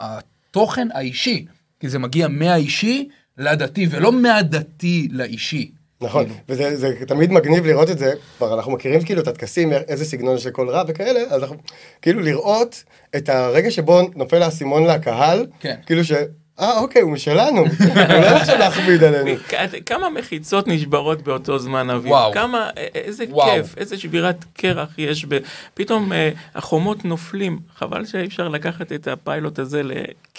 [SPEAKER 2] התוכן האישי, כי זה מגיע מהאישי לדתי, ולא מהדתי לאישי.
[SPEAKER 3] נכון, כאילו. וזה זה תמיד מגניב לראות את זה, כבר אנחנו מכירים כאילו את הטקסים, איזה סגנון של כל רב וכאלה, אז אנחנו כאילו לראות את הרגע שבו נופל האסימון לקהל, כן. כאילו ש... אה, אוקיי, הוא משלנו. הוא לא עכשיו להכביד עלינו.
[SPEAKER 5] כמה מחיצות נשברות באותו זמן, אביב. וואו. כמה, איזה כיף, איזה שבירת קרח יש. פתאום אה, החומות נופלים. חבל שאי אפשר לקחת את הפיילוט הזה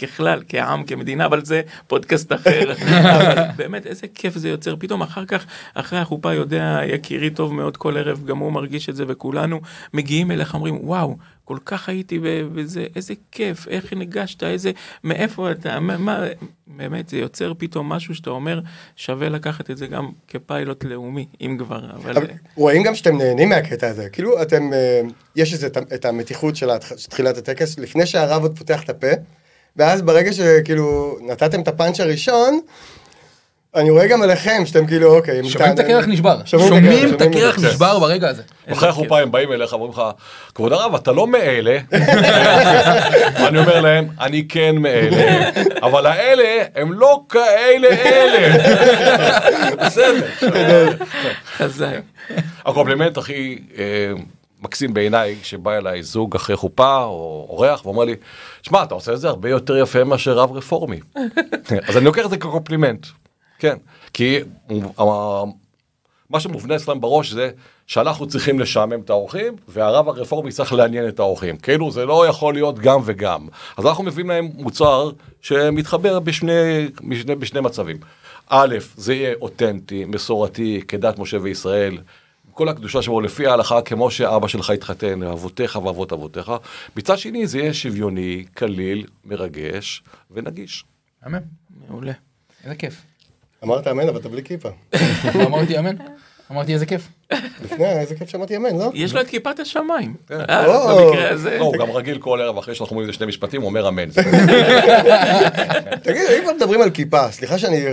[SPEAKER 5] ככלל, כעם, כמדינה, אבל זה פודקאסט אחר. אבל באמת, איזה כיף זה יוצר. פתאום אחר כך, אחרי החופה, יודע יקירי טוב מאוד כל ערב, גם הוא מרגיש את זה, וכולנו מגיעים אליך, אומרים, וואו, כל כך הייתי בזה, איזה כיף, איך ניגשת, איזה, מאיפה אתה, מה, מה, באמת, זה יוצר פתאום משהו שאתה אומר, שווה לקחת את זה גם כפיילוט לאומי, אם כבר, אבל...
[SPEAKER 3] אבל רואים גם שאתם נהנים מהקטע הזה, כאילו אתם, אה, יש איזה, את- המתיחות של תחילת הטקס, לפני שהרב עוד פותח את הפה, ואז ברגע שכאילו נתתם את הפאנץ' הראשון, אני רואה גם עליכם שאתם כאילו אוקיי,
[SPEAKER 2] שומעים את הקרח נשבר.
[SPEAKER 3] שומעים
[SPEAKER 2] את הקרח
[SPEAKER 3] זה.
[SPEAKER 2] נשבר ברגע הזה.
[SPEAKER 4] אחרי החופה הם באים אליך ואומרים לך, כבוד הרב, אתה לא מאלה. ואני אומר להם, אני כן מאלה, אבל האלה הם לא כאלה אלה. בסדר.
[SPEAKER 5] חזק.
[SPEAKER 4] הקומפלימנט הכי אה, מקסים בעיניי, כשבא אליי זוג אחרי חופה או אורח ואומר לי, שמע, אתה עושה את זה הרבה יותר יפה מאשר רב רפורמי. אז אני לוקח את זה כקומפלימנט, כן. כי מה שמובנה אצלם בראש זה שאנחנו צריכים לשעמם את האורחים, והרב הרפורמי צריך לעניין את האורחים. כאילו זה לא יכול להיות גם וגם. אז אנחנו מביאים להם מוצר שמתחבר בשני, בשני, בשני מצבים. א', זה יהיה אותנטי, מסורתי, כדת משה וישראל. כל הקדושה שבו לפי ההלכה, כמו שאבא שלך התחתן, אבותיך ואבות אבותיך. מצד שני, זה יהיה שוויוני, קליל, מרגש ונגיש.
[SPEAKER 2] אמן.
[SPEAKER 5] מעולה.
[SPEAKER 2] איזה כיף.
[SPEAKER 3] אמרת אמן, אבל אתה בלי כיפה.
[SPEAKER 2] אמרתי אמן? אמרתי איזה כיף.
[SPEAKER 3] לפני, איזה כיף שאמרתי אמן, לא?
[SPEAKER 5] יש לו את כיפת השמיים.
[SPEAKER 4] כן.
[SPEAKER 5] אה,
[SPEAKER 3] או.
[SPEAKER 5] במקרה הזה.
[SPEAKER 4] לא, הוא גם רגיל כל ערב אחרי שאנחנו אומרים איזה שני משפטים, הוא אומר אמן.
[SPEAKER 3] תגיד, אם כבר מדברים על כיפה, סליחה שאני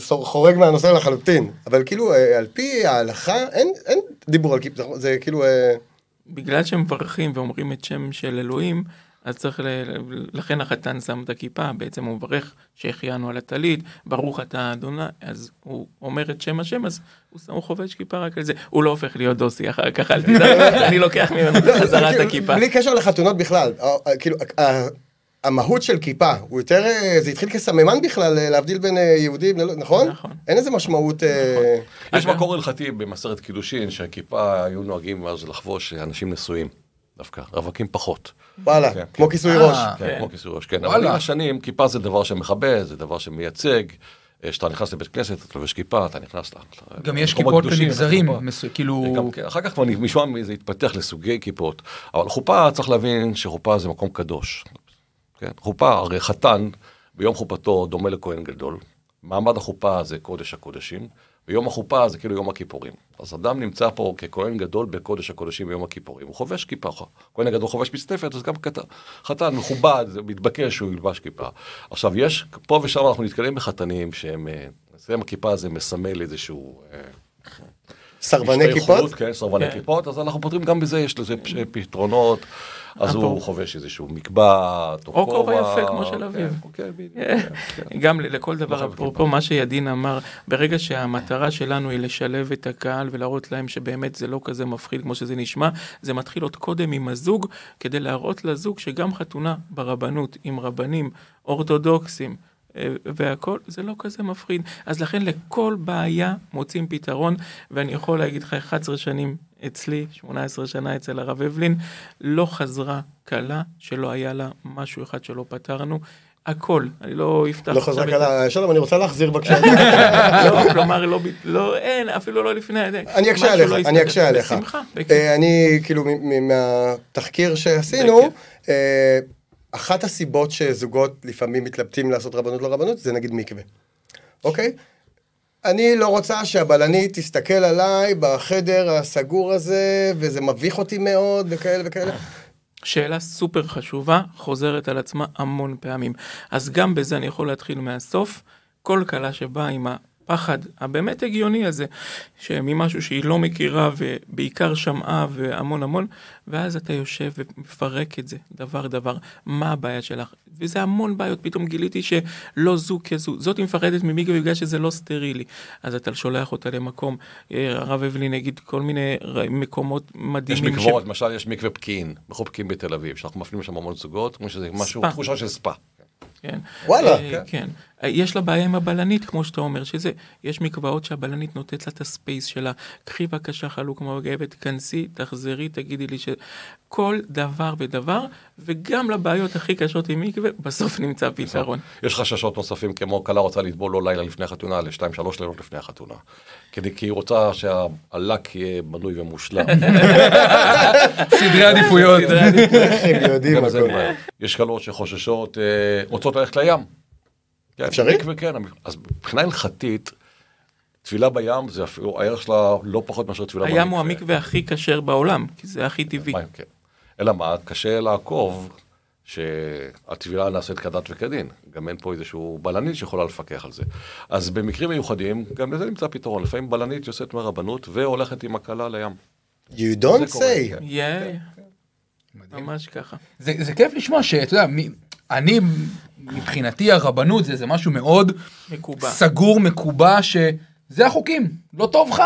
[SPEAKER 3] חורג מהנושא לחלוטין, אבל כאילו, אה, על פי ההלכה, אין אין דיבור על כיפה, זה- כאילו... אה,
[SPEAKER 5] בגלל שמברכים ואומרים את שם של אלוהים, אז צריך, ל... לכן החתן שם את הכיפה, בעצם הוא מברך שהחיינו על הטלית, ברוך אתה אדוני, אז הוא אומר את שם השם, אז הוא, שם- הוא חובש כיפה רק על זה, הוא לא הופך להיות דוסי אחר כך, אל תדאג, אני לוקח ממנו בחזרה את
[SPEAKER 3] כאילו,
[SPEAKER 5] הכיפה.
[SPEAKER 3] בלי קשר לחתונות בכלל, אה, אה, כאילו, אה, המהות של כיפה, הוא יותר, זה התחיל כסממן בכלל, להבדיל בין יהודים, נכון?
[SPEAKER 5] נכון.
[SPEAKER 3] אין איזה משמעות... אה,
[SPEAKER 4] יש מקור הלכתי במסרת קידושין שהכיפה היו נוהגים אז לחבוש אנשים נשואים. דווקא, רווקים פחות.
[SPEAKER 3] וואלה,
[SPEAKER 4] כן,
[SPEAKER 3] כמו
[SPEAKER 4] כן.
[SPEAKER 3] כיסוי
[SPEAKER 2] אה,
[SPEAKER 3] ראש.
[SPEAKER 4] כן,
[SPEAKER 5] כן.
[SPEAKER 4] כמו כיסוי ראש, כן. אבל
[SPEAKER 2] וואלה.
[SPEAKER 4] עם השנים, כיפה זה דבר שמכבד, זה דבר שמייצג. אה, כשאתה נכנס לבית כנסת, אתה לובש כיפה, אתה נכנס ל...
[SPEAKER 2] גם יש כיפות
[SPEAKER 4] כיפה.
[SPEAKER 2] מסו- כאילו...
[SPEAKER 4] גם, כן, אחר כך כבר משם זה התפתח לסוגי כיפות. אבל חופה, צריך להבין שחופה זה מקום קדוש. כן? חופה, הרי חתן, ביום חופתו דומה לכהן גדול. מעמד החופה זה קודש הקודשים, ויום החופה זה כאילו יום הכיפורים. אז אדם נמצא פה ככהן גדול בקודש הקודשים ביום הכיפורים. הוא חובש כיפה, כהן הגדול חובש מצטפת, אז גם קט... חתן מכובד, זה מתבקש שהוא ילבש כיפה. עכשיו, יש, פה ושם אנחנו נתקלים בחתנים שהם, אה, אצלם הכיפה הזה מסמל איזשהו... אה,
[SPEAKER 3] סרבני כיפות?
[SPEAKER 4] כן, סרבני
[SPEAKER 5] כן.
[SPEAKER 4] כיפות, אז אנחנו פותרים גם בזה, יש לזה פש- פתרונות. אז
[SPEAKER 5] אפרופו-
[SPEAKER 4] הוא חובש איזשהו מקבט,
[SPEAKER 5] או כובע
[SPEAKER 4] כובע.
[SPEAKER 5] יפה כמו של.
[SPEAKER 4] כן, כן, בדיוק,
[SPEAKER 5] אה,
[SPEAKER 4] כן, כן.
[SPEAKER 5] גם לכל דבר, אפרופו מה שידין אמר, ברגע שהמטרה שלנו היא לשלב את הקהל ולהראות להם שבאמת זה לא כזה מפחיד כמו שזה נשמע, זה מתחיל עוד קודם עם הזוג, כדי להראות לזוג שגם חתונה ברבנות עם רבנים אורתודוקסים. והכל זה לא כזה מפחיד אז לכן לכל בעיה מוצאים פתרון ואני יכול להגיד לך 11 שנים אצלי 18 שנה אצל הרב אבלין לא חזרה כלה שלא היה לה משהו אחד שלא פתרנו הכל אני לא אפתח
[SPEAKER 3] לא
[SPEAKER 5] עכשיו
[SPEAKER 3] חזק
[SPEAKER 5] את
[SPEAKER 3] על
[SPEAKER 5] ה-
[SPEAKER 3] ה... שלום, אני רוצה להחזיר בבקשה.
[SPEAKER 5] לא, כלומר לא, לא אין אפילו לא לפני
[SPEAKER 3] אני אקשה עליך,
[SPEAKER 5] לא
[SPEAKER 3] אני. אקשה עליך.
[SPEAKER 5] בשמחה.
[SPEAKER 3] אה, אני, כאילו, מהתחקיר שעשינו, אחת הסיבות שזוגות לפעמים מתלבטים לעשות רבנות לא רבנות, זה נגיד מקווה. אוקיי? אני לא רוצה שהבלנית תסתכל עליי בחדר הסגור הזה, וזה מביך אותי מאוד, וכאלה וכאלה.
[SPEAKER 5] שאלה סופר חשובה, חוזרת על עצמה המון פעמים. אז גם בזה אני יכול להתחיל מהסוף. כל כלה שבאה עם הפחד הבאמת הגיוני הזה, ממשהו שהיא לא מכירה ובעיקר שמעה והמון המון, ואז אתה יושב ומפרק את זה דבר דבר, מה הבעיה שלך? וזה המון בעיות, פתאום גיליתי שלא זו כזו, זאת היא מפחדת ממיקווה בגלל שזה לא סטרילי. אז אתה שולח אותה למקום, אה, הרב אבלין יגיד כל מיני מקומות
[SPEAKER 4] יש
[SPEAKER 5] מדהימים.
[SPEAKER 4] מקוואות, למשל יש מקווה פקיעין, ברחוב פקיעין בתל אביב, שאנחנו מפנים לשם המון זוגות, כמו שזה משהו. תחושה של ספא.
[SPEAKER 5] כן.
[SPEAKER 3] וואלה.
[SPEAKER 5] אה, כן. יש לה בעיה עם הבלנית, כמו שאתה אומר, שזה, יש מקוואות שהבלנית נותנת לה את הספייס שלה. קחי בבקשה חלוק מגבת, תכנסי, תחזרי, תגידי לי שכל דבר ודבר, וגם לבעיות הכי קשות עם מקווה, בסוף נמצא פתרון.
[SPEAKER 4] יש חששות נוספים, כמו כלה רוצה לטבול לא לילה לפני החתונה, לשתיים, שלוש לילות לפני החתונה. כדי, כי היא רוצה שהלק יהיה בנוי ומושלם.
[SPEAKER 2] סדרי עדיפויות.
[SPEAKER 4] יש כלות שחוששות, אה, רוצות ללכת לים. כן,
[SPEAKER 3] אפשרי?
[SPEAKER 4] מקווה, כן, אז מבחינה הלכתית, טבילה בים זה אפילו, הערך שלה לא פחות מאשר טבילה במקווה.
[SPEAKER 5] הים הוא המקווה הכי כשר בעולם, כי זה הכי טבעי.
[SPEAKER 4] מים, כן. אלא מה, קשה לעקוב שהטבילה נעשית כדת וכדין. גם אין פה איזשהו בלנית שיכולה לפקח על זה. אז במקרים מיוחדים, גם לזה נמצא פתרון. לפעמים בלנית יוצאת מהרבנות והולכת עם הכלה לים.
[SPEAKER 3] You don't
[SPEAKER 4] זה קורה,
[SPEAKER 3] say.
[SPEAKER 4] כן.
[SPEAKER 2] מדהים.
[SPEAKER 5] ממש ככה.
[SPEAKER 2] זה, זה כיף לשמוע שאתה יודע, מי- אני, מבחינתי הרבנות זה, זה משהו מאוד
[SPEAKER 5] מקובע.
[SPEAKER 2] סגור, מקובע, שזה החוקים. לא טוב לך?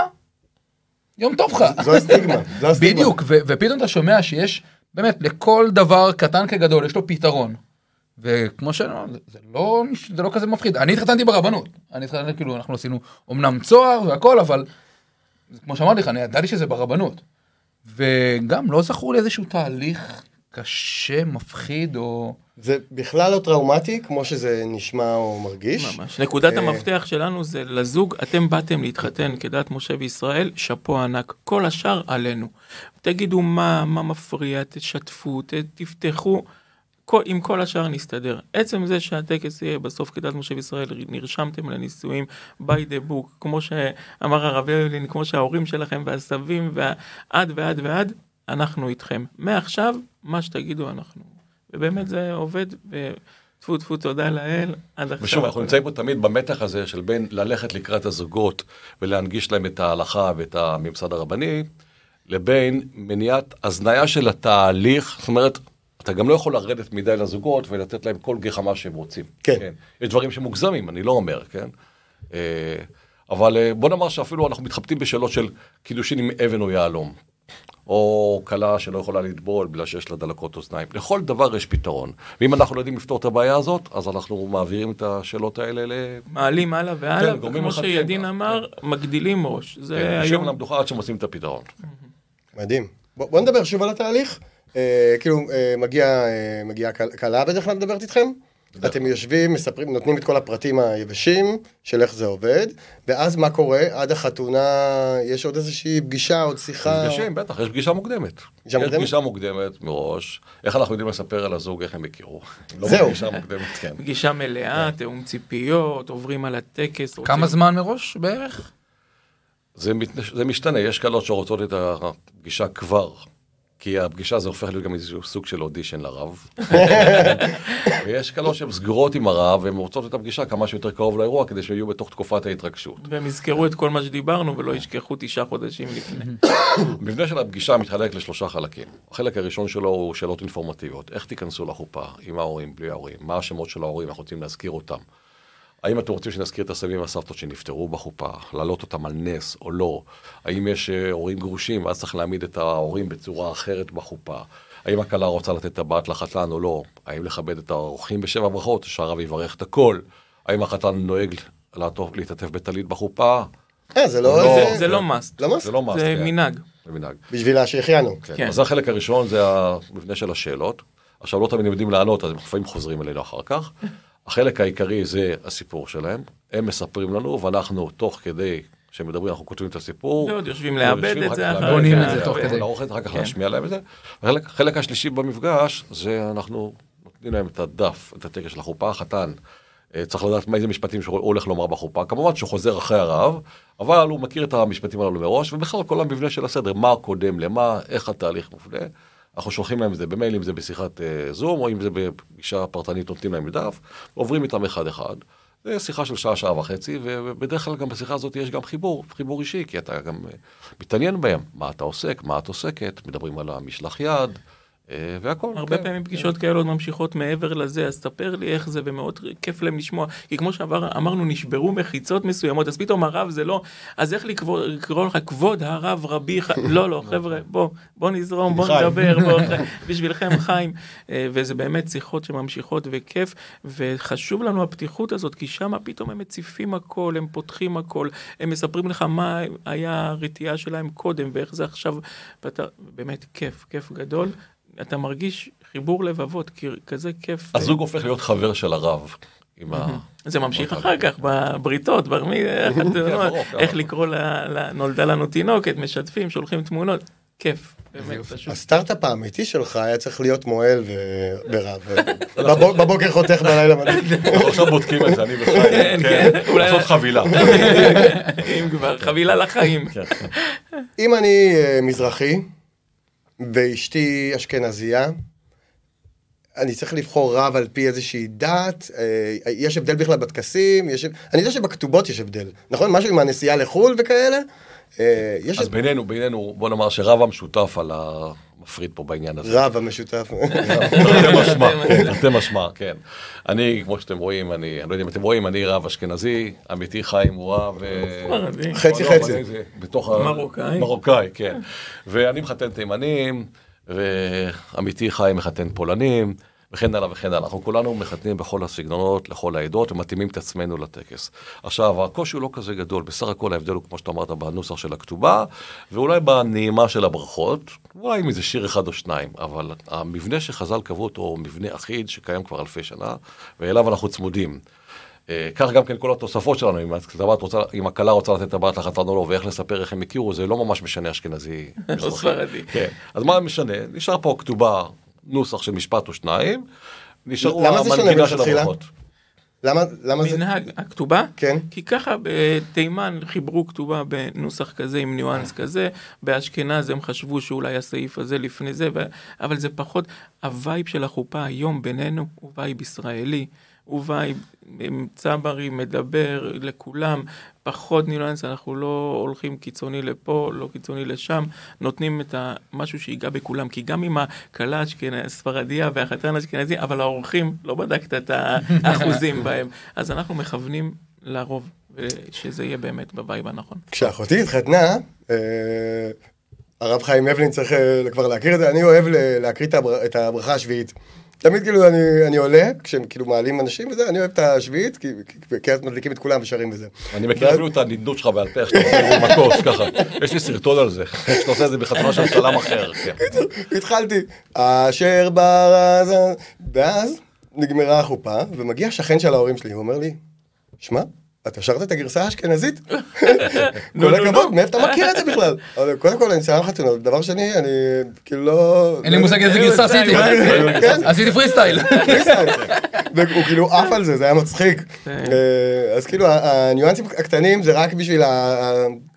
[SPEAKER 2] יום טוב לך.
[SPEAKER 3] זו הסטיגמה. זו הסטיגמה.
[SPEAKER 2] בדיוק, ו- ופתאום אתה שומע שיש, באמת, לכל דבר קטן כגדול, יש לו פתרון. וכמו שאמרנו, זה- זה לא, זה לא כזה מפחיד. אני התחתנתי ברבנות. אני התחתנתי, כאילו, אנחנו עשינו אמנם צוהר והכל, אבל כמו שאמרתי לך, אני ידעתי שזה ברבנות. וגם לא זכור לי איזשהו תהליך קשה, מפחיד, או...
[SPEAKER 3] זה בכלל לא טראומטי, כמו שזה נשמע או מרגיש.
[SPEAKER 5] ממש. נקודת
[SPEAKER 3] אה,
[SPEAKER 5] המפתח שלנו זה לזוג, אתם באתם להתחתן כדת משה וישראל, שאפו ענק. כל השאר עלינו. תגידו מה, מה מפריע, תשתפו, תפתחו. כל, עם כל השאר נסתדר. עצם זה שהטקס יהיה בסוף כדת משה וישראל, נרשמתם לנישואים by the book, כמו שאמר הרב אבלין, כמו שההורים שלכם והסבים, ועד ועד ועד, אנחנו איתכם. מעכשיו, מה שתגידו אנחנו. ובאמת זה עובד, וטפו טפו תודה לאל, עד עכשיו.
[SPEAKER 4] ושוב, אנחנו נמצאים פה תמיד במתח הזה של בין ללכת לקראת הזוגות ולהנגיש להם את ההלכה ואת הממסד הרבני, לבין מניעת הזניה של התהליך, זאת אומרת, אתה גם לא יכול לרדת מדי לזוגות ולתת להם כל גחמה שהם רוצים.
[SPEAKER 3] כן.
[SPEAKER 4] יש דברים שמוגזמים, אני לא אומר, כן? אה, אבל אה, בוא נאמר שאפילו אנחנו מתחבטים בשאלות של קידושין עם אבן או יהלום. או כלה שלא יכולה לטבול בגלל שיש לה דלקות אוזניים. לכל דבר יש פתרון. ואם אנחנו לא יודעים לפתור את הבעיה הזאת, אז אנחנו מעבירים את השאלות האלה ל...
[SPEAKER 5] מעלים הלאה והלאה,
[SPEAKER 4] כן,
[SPEAKER 5] וכמו שידין
[SPEAKER 4] כן.
[SPEAKER 5] אמר, מגדילים ראש. זה
[SPEAKER 4] כן, יושבים
[SPEAKER 5] היום...
[SPEAKER 4] על המדוכה עד שמוצאים את הפתרון.
[SPEAKER 3] מדהים. בוא, בוא נדבר שוב על התהליך. אה, כאילו, אה, מגיע, אה, מגיעה כל- כלה בדרך כלל מדברת איתכם? אתם יושבים, מספרים, נותנים את כל הפרטים היבשים של איך זה עובד, ואז מה קורה? עד החתונה יש עוד איזושהי פגישה, עוד שיחה?
[SPEAKER 4] נפגשים, בטח, יש פגישה מוקדמת. יש
[SPEAKER 3] מוקדמת?
[SPEAKER 4] פגישה מוקדמת מראש. איך אנחנו יודעים לספר על הזוג, איך הם הכירו. לא
[SPEAKER 3] זהו.
[SPEAKER 4] פגישה מוקדמת, כן.
[SPEAKER 5] פגישה מלאה, תיאום ציפיות, עוברים על הטקס. רוצים-
[SPEAKER 2] כמה זמן מראש בערך?
[SPEAKER 4] זה, מת, זה משתנה, יש כאלות שרוצות את הפגישה כבר, כי הפגישה זה הופך להיות גם איזשהו סוג של אודישן לרב. ויש כאלות שהן סגורות עם הרב, והן רוצות את הפגישה כמה שיותר קרוב לאירוע, כדי שיהיו בתוך תקופת ההתרגשות.
[SPEAKER 5] והם יזכרו את כל מה שדיברנו ולא ישכחו תשעה חודשים לפני.
[SPEAKER 4] המבנה של הפגישה מתחלק לשלושה חלקים. החלק הראשון שלו הוא שאלות אינפורמטיביות. איך תיכנסו לחופה, עם ההורים, בלי ההורים, מה השמות של ההורים, אנחנו רוצים להזכיר אותם. האם אתם רוצים שנזכיר את הסבים והסבתות שנפטרו בחופה, להעלות אותם על נס או לא? האם יש אה, הורים גרושים, ואז צריך להעמיד את ההורים בצורה אחרת בחופה? האם הכלה רוצה לתת טבעת לחתן או לא? האם לכבד את האורחים בשבע ברכות, שהרב יברך את הכל? האם החתן נוהג להתעטף בטלית בחופה?
[SPEAKER 3] אה, זה לא...
[SPEAKER 4] לא,
[SPEAKER 5] זה- לא.
[SPEAKER 3] לא
[SPEAKER 4] זה לא must,
[SPEAKER 5] זה
[SPEAKER 4] כן.
[SPEAKER 5] מנהג.
[SPEAKER 4] זה מנהג.
[SPEAKER 3] בשביל שהחיינו.
[SPEAKER 4] כן. אז זה החלק הראשון, זה המבנה של השאלות. עכשיו, לא תמיד יודעים לענות, אז הם לפעמים חוזרים אלינו אחר כך. החלק העיקרי זה הסיפור שלהם. הם מספרים לנו, ואנחנו, תוך כדי שהם מדברים, אנחנו כותבים את הסיפור.
[SPEAKER 5] ועוד יושבים לעבד את זה
[SPEAKER 2] בונים. את זה תוך כדי.
[SPEAKER 4] לערוך את זה, אחר כך
[SPEAKER 5] כן.
[SPEAKER 4] להשמיע להם את זה. החלק- השלישי במפגש, זה אנחנו נותנים להם את הדף, את הטקס של החופה, החתן. אה, צריך לדעת איזה משפטים שהוא הולך לומר בחופה. כמובן שהוא חוזר אחרי הרב, אבל הוא מכיר את המשפטים הללו מראש, ובכלל כל המבנה של הסדר, מה קודם למה, איך התהליך מופנה. אנחנו שולחים להם את זה במייל, אם זה בשיחת אה, זום, או אם זה בפגישה פרטנית, נותנים להם דף, עוברים איתם אחד-אחד. זה שיחה של שעה, שעה וחצי, ובדרך כלל גם בשיחה הזאת יש גם חיבור, חיבור אישי, כי אתה גם אה, מתעניין בהם, מה אתה עוסק, מה את עוסקת, מדברים על המשלח יד, והכל.
[SPEAKER 5] הרבה
[SPEAKER 4] כן.
[SPEAKER 5] פעמים פגישות כאלה עוד ממשיכות מעבר לזה, אז תספר לי איך זה, ומאוד כיף להם לשמוע. כי כמו שאמרנו, נשברו מחיצות מסוימות, אז פתאום הרב זה לא, אז איך לקרוא לקרוא לך כבוד הרב רבי ח... לא, לא, חבר'ה, בוא, בוא נזרום, בוא. נדבר, בוא, בשבילכם חיים. אה, וזה באמת שיחות שממשיכות וכיף, וחשוב לנו הפתיחות הזאת, כי שם פתאום הם מציפים הכל, הם פותחים הכל, הם מספרים לך מה היה הרתיעה שלהם קודם, ואיך זה עכשיו, ואתה, באמת כיף, כיף גדול. אתה מרגיש חיבור לבבות, כי כזה כיף.
[SPEAKER 4] הזוג הופך להיות חבר של הרב. עם ה...
[SPEAKER 5] זה ממשיך אחר כך בבריתות, בר מי, איך אתה יודע,
[SPEAKER 4] ברור,
[SPEAKER 5] איך. לקרוא, נולדה לנו תינוקת, משתפים, שולחים תמונות, כיף.
[SPEAKER 3] הסטארט-אפ האמיתי שלך היה צריך להיות מוהל ו- ורב. בבוק- בבוקר חותך בלילה
[SPEAKER 4] עכשיו בודקים את זה, אני וחיים.
[SPEAKER 5] כן,
[SPEAKER 4] כן,
[SPEAKER 5] כן, אולי-
[SPEAKER 4] לעשות חבילה.
[SPEAKER 5] אם כבר, חבילה לחיים.
[SPEAKER 4] כן.
[SPEAKER 3] אם אני אה, מזרחי ואשתי אשכנזייה, אני צריך לבחור רב על פי איזושהי דת, אה, יש הבדל בכלל בטקסים, יש... אני יודע שבכתובות יש הבדל, נכון? משהו עם הנסיעה לחו"ל וכאלה? אה, יש
[SPEAKER 4] אז בינינו, בינינו, בוא נאמר שרב המשותף על המפריד פה בעניין הזה.
[SPEAKER 3] רב המשותף.
[SPEAKER 4] תרתי משמע, תרתי משמע, כן. אני, כמו שאתם רואים, אני, אני לא יודע אם אתם רואים, אני רב אשכנזי, עמיתי חיים הוא רב... אה.
[SPEAKER 3] חצי חצי.
[SPEAKER 4] בתוך ה...
[SPEAKER 5] מרוקאי.
[SPEAKER 4] מרוקאי, כן. ואני מחתן תימנים, ועמיתי חיים מחתן פולנים, וכן הלאה וכן הלאה. אנחנו כולנו מחתנים בכל הסגנונות, לכל העדות, ומתאימים את עצמנו לטקס. עכשיו, הקושי הוא לא כזה גדול, בסך הכל ההבדל הוא, כמו שאתה אמרת, בנוסח של הכתובה, ואולי בנעימה של הברכות, אולי עם איזה שיר אחד או שניים, אבל המבנה שחז"ל קבעו אותו הוא מבנה אחיד שקיים כבר אלפי שנה, ואליו אנחנו צמודים. אה, כך גם כן כל התוספות שלנו, אם הבת רוצה, אם הכלה רוצה לתת טבעת לחתן או לא, ואיך לספר איך הם הכירו, זה לא ממש משנה אשכנזי. מזרחי.
[SPEAKER 5] ספרדי.
[SPEAKER 4] כן. אז מה משנה? נשאר פה כתובה, נוסח של משפט או שניים, נשארו
[SPEAKER 3] למה זה שונה
[SPEAKER 4] המנגינה של
[SPEAKER 3] מלכתחילה?
[SPEAKER 4] הברכות.
[SPEAKER 3] למה למה זה...
[SPEAKER 5] מנהג הכתובה?
[SPEAKER 3] כן.
[SPEAKER 5] כי ככה בתימן חיברו כתובה בנוסח כזה עם ניואנס כזה, באשכנז הם חשבו שאולי הסעיף הזה לפני זה, ו... אבל זה פחות, ה vibe של החופה היום בינינו הוא vibe ישראלי, הוא vibe עם צברי מדבר לכולם, פחות ניואנס, אנחנו לא הולכים קיצוני לפה, לא קיצוני לשם, נותנים את המשהו שיגע בכולם, כי גם אם הכלה אשכנז, ספרדיה והחתן אשכנזי, אבל האורחים, לא בדקת את האחוזים בהם, אז אנחנו מכוונים לרוב, שזה יהיה באמת ב vibe הנכון.
[SPEAKER 3] כשאחותי התחתנה, אה, הרב חיים אבלין צריך אה, כבר להכיר את זה, אני אוהב להקריא את הברכה השביעית. תמיד כאילו אני, אני עולה, כשהם כאילו מעלים אנשים וזה, אני אוהב את השביעית, כי, כי, אז מדליקים את כולם ושרים בזה.
[SPEAKER 4] אני מכיר אפילו את הנדנוד שלך בעל פה, איך שאתה עושה את זה במטוס, ככה. יש לי סרטון על זה, שאתה עושה את זה בחתונה של צלם אחר. כן.
[SPEAKER 3] התחלתי, אשר ברז... ואז נגמרה החופה, ומגיע שכן של ההורים שלי, הוא אומר לי, שמע, אתה שרת את הגרסה האשכנזית? כל הכבוד, מאיפה אתה מכיר את זה בכלל? קודם כל, אני סייר חתונות, דבר שני, אני כאילו לא...
[SPEAKER 2] אין לי מושג איזה גרסה עשיתי.
[SPEAKER 3] כן.
[SPEAKER 2] עשיתי פרי סטייל.
[SPEAKER 3] והוא כאילו עף על זה, זה היה מצחיק. אה, אז כאילו, הניואנסים הקטנים זה רק בשביל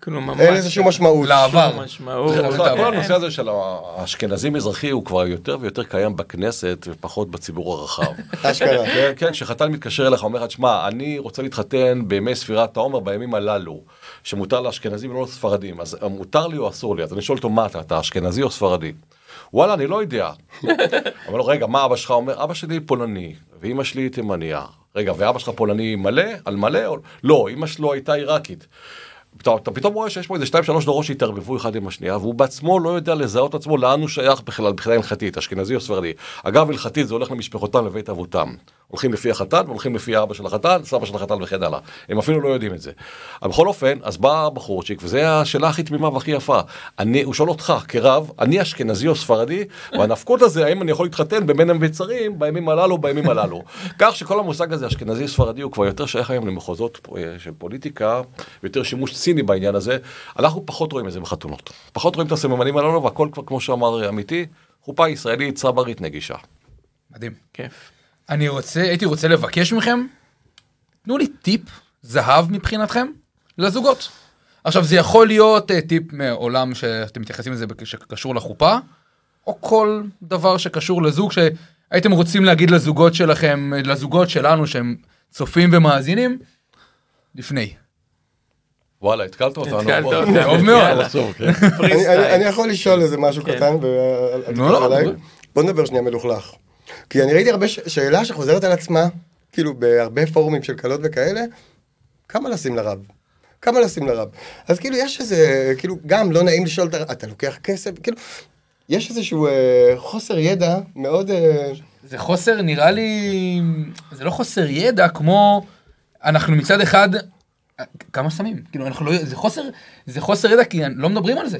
[SPEAKER 5] ממש...
[SPEAKER 3] אין משמעות.
[SPEAKER 2] לעבר.
[SPEAKER 5] שום משמעות.
[SPEAKER 4] בכלל, כל
[SPEAKER 2] כן.
[SPEAKER 4] הנושא הזה של האשכנזי-מזרחי הוא כבר יותר ויותר קיים בכנסת ופחות בציבור הרחב.
[SPEAKER 3] אשכרה.
[SPEAKER 4] כן, כן, כשחתן מתקשר אליך, אומר לך, תשמע, אני רוצה להתחתן בימי ספירת העומר, בימים הללו, שמותר לאשכנזים ולא לספרדים, אז מותר לי או אסור לי? אז אני שואל אותו, מה אתה, אתה אשכנזי או ספרדי? וואלה, אני לא יודע. אומר לו, רגע, מה אבא שלך אומר? אבא שלי פולני, ואימא שלי תימניה. רגע, ואבא שלך פולני מלא? על מלא? או... לא, אימא שלו הייתה עיראקית. אתה, אתה פתאום רואה שיש פה איזה שתיים שלוש דורות שהתערבבו אחד עם השנייה והוא בעצמו לא יודע לזהות עצמו לאן הוא שייך בכלל מבחינה הלכתית, אשכנזי או ספרדי. אגב, הלכתית זה הולך למשפחותם לבית אבותם. הולכים לפי החתן והולכים לפי האבא של החתן, סבא של החתן וכן הלאה. הם אפילו לא יודעים את זה. אבל בכל אופן, אז בא הבחורצ'יק, וזו השאלה הכי תמימה והכי יפה. אני, הוא שואל אותך, כרב, אני אשכנזי או ספרדי, והנפקות הזה, האם אני יכול להתחתן בבין המצרים בימים הללו, בימים הללו. כך שכל המושג הזה, אשכנזי ספרדי, הוא כבר יותר שייך היום למחוזות אה, של פוליטיקה, ויותר שימוש ציני בעניין הזה. אנחנו פחות רואים את זה בחתונות. פחות רואים את הסממנים הללו, והכל כבר, כמו שאמר עמיתי, חופה ישראלית, צברית, נגישה.
[SPEAKER 2] מדהים.
[SPEAKER 5] כיף.
[SPEAKER 2] אני רוצה, הייתי רוצה לבקש מכם, תנו לי טיפ זהב מבחינתכם לזוגות. עכשיו זה יכול להיות אה, טיפ מעולם שאתם מתייחסים לזה שקשור לחופה, או כל דבר שקשור לזוג שהייתם רוצים להגיד לזוגות שלכם, לזוגות שלנו שהם צופים ומאזינים, לפני.
[SPEAKER 4] וואלה, התקלת אותנו.
[SPEAKER 5] התקלת. אותנו.
[SPEAKER 2] טוב מאוד.
[SPEAKER 4] כן.
[SPEAKER 3] אני- יכול לשאול איזה משהו
[SPEAKER 5] כן.
[SPEAKER 3] קטן,
[SPEAKER 2] לא, לא? לא.
[SPEAKER 3] בוא נדבר שנייה מלוכלך. כי אני ראיתי הרבה שאלה שחוזרת על עצמה, כאילו בהרבה פורומים של כלות וכאלה, כמה לשים לרב? כמה לשים לרב? אז כאילו יש איזה, כאילו גם לא נעים לשאול, את ה- אתה לוקח כסף, כאילו, יש איזשהו אה, חוסר ידע מאוד... אה,
[SPEAKER 2] זה חוסר, נראה לי, זה לא חוסר ידע כמו, אנחנו מצד אחד, כמה שמים? כאילו, אנחנו לא, זה חוסר, זה חוסר ידע כי לא מדברים על זה.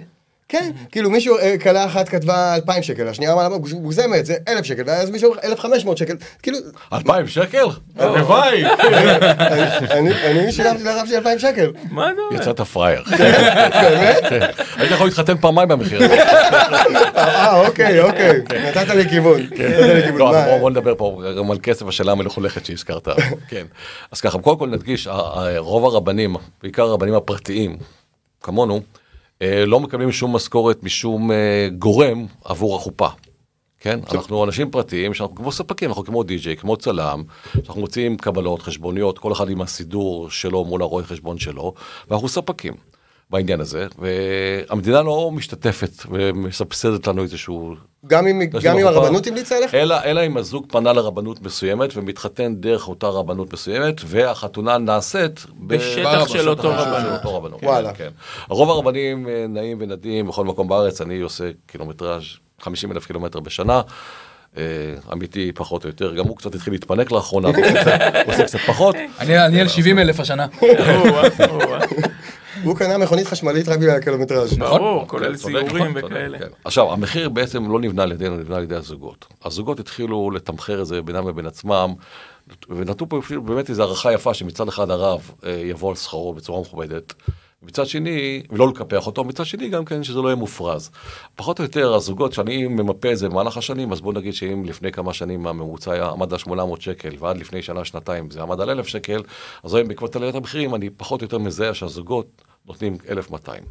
[SPEAKER 3] כן, כאילו מישהו, אה, כלה אחת כתבה 2,000 שקל, השנייה אמרה מוגזמת, זה 1,000 שקל, ואז מישהו אומר 1,500 שקל, כאילו,
[SPEAKER 4] אלפיים שקל? הלוואי.
[SPEAKER 3] אני אני שילמתי לרב שלי 2,000 שקל.
[SPEAKER 5] מה אתה אומר?
[SPEAKER 4] יצאת פראייר.
[SPEAKER 3] באמת?
[SPEAKER 4] כן. היית יכול להתחתן פעמיים במחיר הזה.
[SPEAKER 3] אה, אוקיי, אוקיי, נתת לי כיוון. נתת לי כיוון.
[SPEAKER 4] לא, בוא- נדבר פה גם על כסף השאלה המלוכלכת שהזכרת. כן. אז ככה, קודם כל נדגיש, רוב הרבנים, בעיקר הרבנים הפרטיים, כמונו, אה, לא מקבלים שום משכורת משום אה, גורם עבור החופה. כן, אנחנו אנשים פרטיים, שאנחנו כמו ספקים, אנחנו כמו די-ג'יי, כמו צלם, שאנחנו מוצאים קבלות, חשבוניות, כל אחד עם הסידור שלו מול הרואה חשבון שלו, ואנחנו ספקים בעניין הזה, והמדינה לא משתתפת ומסבסדת לנו איזשהו
[SPEAKER 3] גם אם גם אם. הרבנות המליצה עליך?
[SPEAKER 4] אלא, אלא אם הזוג פנה לרבנות מסוימת ומתחתן דרך אותה רבנות מסוימת, והחתונה נעשית
[SPEAKER 5] בשטח של אותו רבנות.
[SPEAKER 4] אותו רבנות.
[SPEAKER 3] וואלה.
[SPEAKER 4] כן. רוב הרבנים אה, נעים ונדים בכל מקום בארץ, אני עושה קילומטראז' 50 אלף קילומטר בשנה. אה, אמיתי פחות או יותר, גם הוא קצת התחיל להתפנק לאחרונה, הוא עושה קצת- פחות.
[SPEAKER 2] אני אני על 70 אלף השנה.
[SPEAKER 3] הוא קנה מכונית חשמלית רק בגלל הקילומטראז'.
[SPEAKER 5] ברור, כולל
[SPEAKER 4] כן, צודק,
[SPEAKER 5] סיורים
[SPEAKER 4] צודק,
[SPEAKER 5] וכאלה.
[SPEAKER 4] כן. עכשיו, המחיר בעצם לא נבנה על ידינו, נבנה על ידי הזוגות. הזוגות התחילו לתמחר את זה בינם לבין עצמם, ונתנו פה אפילו באמת איזו הערכה יפה שמצד אחד הרב אה, יבוא על שכרו בצורה מכובדת. מצד שני, ולא לקפח אותו, מצד שני גם כן שזה לא יהיה מופרז. פחות או יותר הזוגות, שאני ממפה את זה במהלך השנים, אז בוא נגיד שאם לפני כמה שנים הממוצע היה עמד על 800 שקל, ועד לפני שנה, שנתיים זה עמד על 1,000 שקל, אז היום בעקבות עליית המחירים אני פחות או יותר מזהה שהזוגות נותנים 1,200.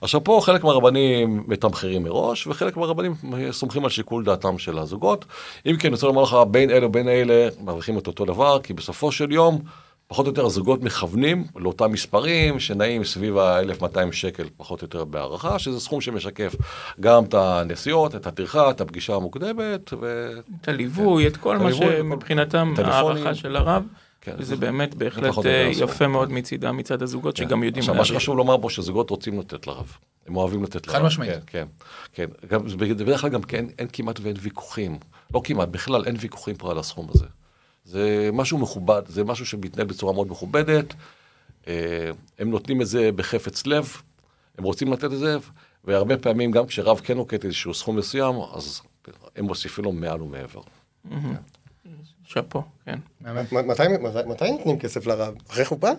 [SPEAKER 4] עכשיו פה חלק מהרבנים מתמחרים מראש, וחלק מהרבנים סומכים על שיקול דעתם של הזוגות. אם כן, אני רוצה לומר לך, בין אלה ובין אלה מרוויחים את אותו דבר, כי בסופו של יום, פחות או יותר הזוגות מכוונים לאותם מספרים שנעים סביב ה-1,200 שקל, פחות או יותר בהערכה, שזה סכום שמשקף גם את הנסיעות, את הטרחה, את הפגישה המוקדמת, ו...
[SPEAKER 5] את הליווי, את כל
[SPEAKER 4] את
[SPEAKER 5] מה שמבחינתם. הערכה של הרב,
[SPEAKER 4] כן,
[SPEAKER 5] וזה
[SPEAKER 4] זה-
[SPEAKER 5] באמת בהחלט
[SPEAKER 4] פחות או
[SPEAKER 5] אה. יפה מאוד מצידם, מצד הזוגות שגם יודעים
[SPEAKER 4] עכשיו, מה. שחשוב לומר פה, שזוגות רוצים לתת לרב. הם אוהבים לתת לרב.
[SPEAKER 2] חד משמעית.
[SPEAKER 4] כן, כן. כן. גם, בדרך כלל גם כן, אין כמעט ואין ויכוחים. לא כמעט, בכלל אין ויכוחים פה על הסכום הזה. זה משהו מכובד, זה משהו שמתנהל בצורה מאוד מכובדת. אה, הם נותנים את זה בחפץ לב, הם רוצים לתת את זה, והרבה פעמים גם כשרב כן נוקט איזשהו סכום מסוים, אז הם מוסיפים לו מעל ומעבר.
[SPEAKER 5] שאפו, כן.
[SPEAKER 3] מ- מתי- מתי- נותנים כסף לרב? אחרי חופה?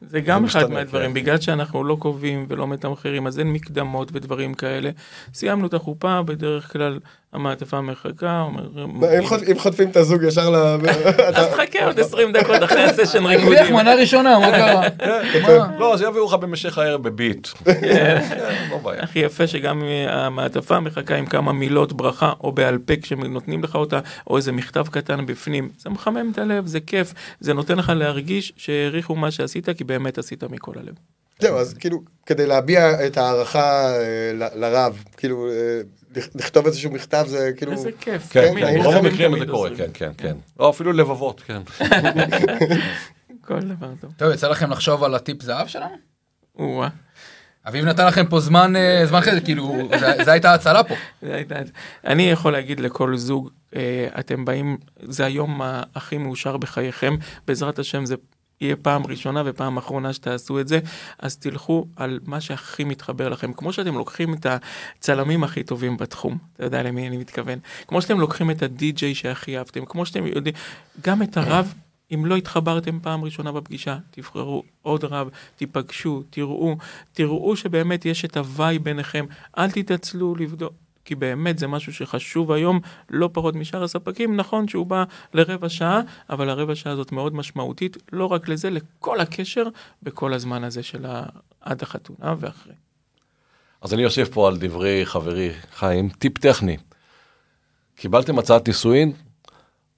[SPEAKER 5] זה גם אחד מהדברים,
[SPEAKER 4] כן.
[SPEAKER 5] בגלל שאנחנו לא קובעים ולא מתמחרים, אז אין מקדמות ודברים כאלה. סיימנו את החופה, בדרך כלל המעטפה מחכה, אומר...
[SPEAKER 3] מה, אם חוט- אם חוטפים את הזוג ישר ל...
[SPEAKER 5] אז תחכה עוד 20 דקות אחרי הסשן
[SPEAKER 2] הרוויח
[SPEAKER 5] ריקודים.
[SPEAKER 2] מנה ראשונה, מה קרה? מה?
[SPEAKER 4] לא, אז יביאו לך במשך הערב בביט. כן, לא.
[SPEAKER 5] הכי יפה שגם המעטפה מחכה עם כמה מילות ברכה או בעל פה כשנותנים לך אותה, או איזה מכתב קטן בפנים. זה מחמם את הלב, זה כיף, זה נותן לך להרגיש שהעריכו מה שעשית, כי באמת עשית מכל הלב.
[SPEAKER 3] זהו, אז כאילו, כדי להביע את ההערכה אה, ל- לרב, כאילו, אה, לכ- לכתוב איזשהו מכתב זה כאילו...
[SPEAKER 5] איזה כיף.
[SPEAKER 4] כן,
[SPEAKER 5] תמיד,
[SPEAKER 3] כן,
[SPEAKER 4] ברוב
[SPEAKER 3] תמיד,
[SPEAKER 4] המקרים זה קורה. כן, כן, כן. לא, אפילו לבבות, כן.
[SPEAKER 5] כל דבר טוב.
[SPEAKER 2] טוב, יצא לכם לחשוב על הטיפ זהב שלנו?
[SPEAKER 5] או-אה.
[SPEAKER 2] אביב נתן לכם פה זמן, אה, זמן אחרי זה, כאילו, זה- זה הייתה ההצלה פה.
[SPEAKER 5] אני יכול להגיד לכל זוג, אתם באים, זה היום הכי מאושר בחייכם, בעזרת השם זה יהיה פעם ראשונה ופעם אחרונה שתעשו את זה, אז תלכו על מה שהכי מתחבר לכם. כמו שאתם לוקחים את הצלמים הכי טובים בתחום, אתה יודע למי אני מתכוון, כמו שאתם לוקחים את הדי-ג'יי שהכי אהבתם, כמו שאתם יודעים, גם את הרב. אם לא התחברתם פעם ראשונה בפגישה, תבחרו עוד רב, תיפגשו, תראו, תראו שבאמת יש את הוואי ביניכם, אל תתעצלו לבדוק. כי באמת זה משהו שחשוב היום, לא פחות משאר הספקים. נכון שהוא בא לרבע שעה, אבל הרבע שעה הזאת מאוד משמעותית, לא רק לזה, לכל הקשר בכל הזמן הזה של. עד החתונה ואחרי.
[SPEAKER 4] אז אני יושב פה על דברי חברי חיים, טיפ טכני. קיבלתם הצעת נישואין,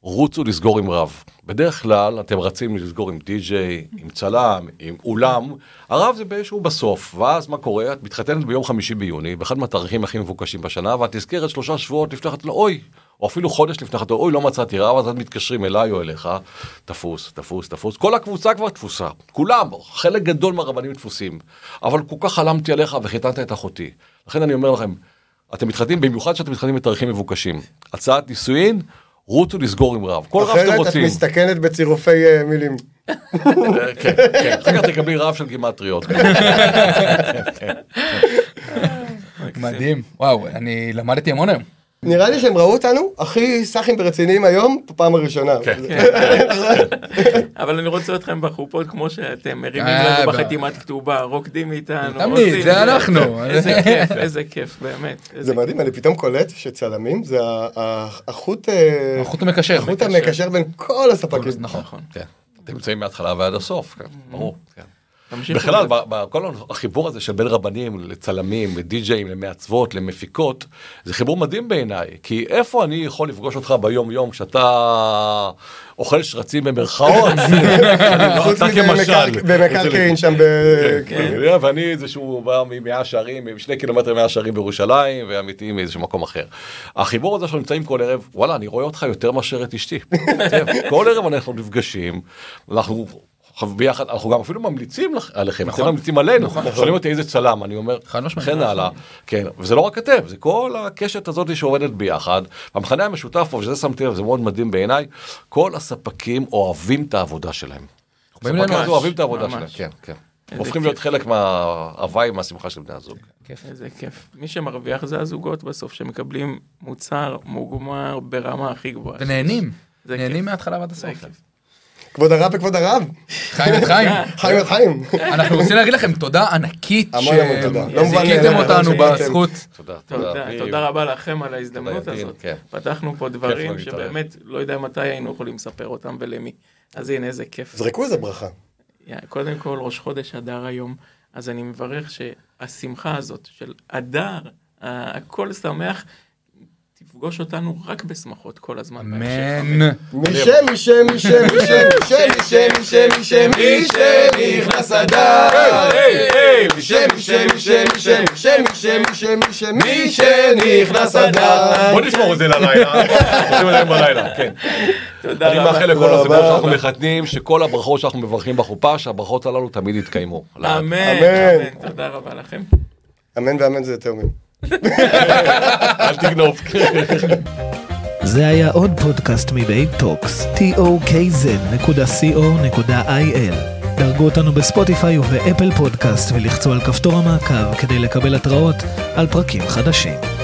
[SPEAKER 4] רוצו לסגור עם רב. בדרך כלל אתם רצים לסגור עם די-ג'יי, עם צלם, עם אולם, הרב זה באיזשהו בסוף, ואז מה קורה? את מתחתנת ביום חמישי ביוני, באחד מהתאריכים הכי מבוקשים בשנה, ואת נזכרת שלושה שבועות לפני חתונה, אוי, או אפילו חודש לפני חתונה, אוי, לא מצאתי רב, אז את מתקשרים אליי או אליך, תפוס, תפוס, תפוס, כל הקבוצה כבר תפוסה, כולם, חלק גדול מהרבנים תפוסים, אבל כל כך חלמתי עליך וחיתנת את אחותי. לכן אני אומר לכם, אתם מתחתנים, במיוחד שאתם מתחתנים בתאריכים מבוקשים. הצעת נישואין, רוצו לסגור עם רב. כל רב שאתם
[SPEAKER 3] אחרת את
[SPEAKER 4] רוצים.
[SPEAKER 3] מסתכנת בצירופי אה, מילים.
[SPEAKER 4] אה, כן, כן. אחר כך תקבלי רב של גימטריות.
[SPEAKER 2] מדהים. וואו, אני למדתי המון היום.
[SPEAKER 3] נראה לי שהם ראו אותנו הכי סאחים ורציניים היום, בפעם הראשונה.
[SPEAKER 4] כן.
[SPEAKER 5] אבל אני רוצה אתכם בחופות כמו שאתם מרימים
[SPEAKER 2] אה,
[SPEAKER 5] לנו בחתימת כתובה, רוקדים איתנו.
[SPEAKER 2] תמיד, זה אנחנו.
[SPEAKER 5] איזה כיף, איזה כיף, באמת.
[SPEAKER 3] זה מדהים, אני פתאום קולט שצלמים זה החוט אה,
[SPEAKER 2] החוט המקשר.
[SPEAKER 3] החוט המקשר בין כל הספקים.
[SPEAKER 2] נכון.
[SPEAKER 4] כן. אתם נמצאים מההתחלה ועד הסוף, כן, ברור. כן. בכלל,
[SPEAKER 5] בזה.
[SPEAKER 4] ב- ב- כל החיבור הזה של בין רבנים לצלמים, לדי-ג'אים, למעצבות, למפיקות, זה חיבור מדהים בעיניי. כי איפה אני יכול לפגוש אותך ביום-יום כשאתה אוכל שרצים במרכאות? לא-
[SPEAKER 3] חוץ
[SPEAKER 4] אתה
[SPEAKER 3] מזה במקרקעין שם, ב-
[SPEAKER 4] כן, ואני איזשהו בא ממאה שערים, שני קילומטר מאה שערים בירושלים, ואמיתי מאיזשהו מקום אחר. החיבור הזה שאנחנו נמצאים כל ערב, וואלה, אני רואה אותך יותר מאשר את אשתי. כן, כל ערב אנחנו נפגשים, אנחנו... ביחד, אנחנו גם אפילו ממליצים לך- עליכם, אתם ממליצים עלינו, שואלים אותי איזה צלם, אני אומר,
[SPEAKER 2] חד משמעית.
[SPEAKER 4] וכן הלאה, כן, וזה לא רק אתם, זה כל הקשת הזאת שעובדת ביחד, המכנה המשותף פה, ושזה שמתי לב, זה מאוד מדהים בעיניי, כל הספקים אוהבים את העבודה שלהם.
[SPEAKER 2] באים
[SPEAKER 4] ספקי
[SPEAKER 2] ממש,
[SPEAKER 4] הזוג אוהבים את העבודה
[SPEAKER 5] ממש.
[SPEAKER 4] שלהם, כן, כן. הופכים
[SPEAKER 5] כיף.
[SPEAKER 4] להיות חלק מההוואי, מהשמחה של בני הזוג.
[SPEAKER 5] איזה כיף. מי שמרוויח זה הזוגות בסוף, שמקבלים מוצר מוגמר ברמה הכי גבוהה.
[SPEAKER 2] ונהנים. נהנים
[SPEAKER 5] כיף.
[SPEAKER 2] מההתחלה ועד הסוף.
[SPEAKER 3] כבוד הרב וכבוד הרב,
[SPEAKER 2] חיים את חיים.
[SPEAKER 3] חיים את חיים.
[SPEAKER 2] אנחנו רוצים להגיד לכם תודה ענקית.
[SPEAKER 3] לא
[SPEAKER 2] שזיכיתם
[SPEAKER 3] מאליו,
[SPEAKER 2] אותנו. בזכות.
[SPEAKER 4] תודה,
[SPEAKER 5] תודה,
[SPEAKER 4] אביב.
[SPEAKER 5] תודה רבה לכם על ההזדמנות הזאת.
[SPEAKER 4] כן.
[SPEAKER 5] פתחנו פה דברים. שבאמת לא יודע מתי היינו יכולים לספר אותם ולמי. אז הנה איזה כיף.
[SPEAKER 3] זרקו איזה ברכה.
[SPEAKER 5] קודם כל ראש חודש אדר היום, אז אני מברך שהשמחה הזאת של אדר, הכל שמח, תפגוש אותנו רק בשמחות כל הזמן.
[SPEAKER 2] אמן.
[SPEAKER 3] משם, משם, משם, משם, משם, משם, משם, משם, משנכנס אדר. משם, משם, משם, משם, משם, משם, משם, משם, משנכנס אדר.
[SPEAKER 4] בוא נשמור את זה ללילה, עושים את זה בלילה, כן.
[SPEAKER 5] תודה
[SPEAKER 4] אני
[SPEAKER 5] רבה.
[SPEAKER 4] מאחל לכל הזוגות. שאנחנו מחתנים, שכל הברכות שאנחנו מברכים בחופה, שהברכות הללו תמיד יתקיימו.
[SPEAKER 5] אמן,
[SPEAKER 3] אמן.
[SPEAKER 5] תודה רבה לכם.
[SPEAKER 3] אמן ואמן זה יותר מהם.
[SPEAKER 4] אל תגנוב.
[SPEAKER 1] זה היה עוד פודקאסט מבית Tokz, tokz.co.il. דרגו אותנו בספוטיפיי ובאפל פודקאסט ולחצו על כפתור המעקב כדי לקבל התראות על פרקים חדשים.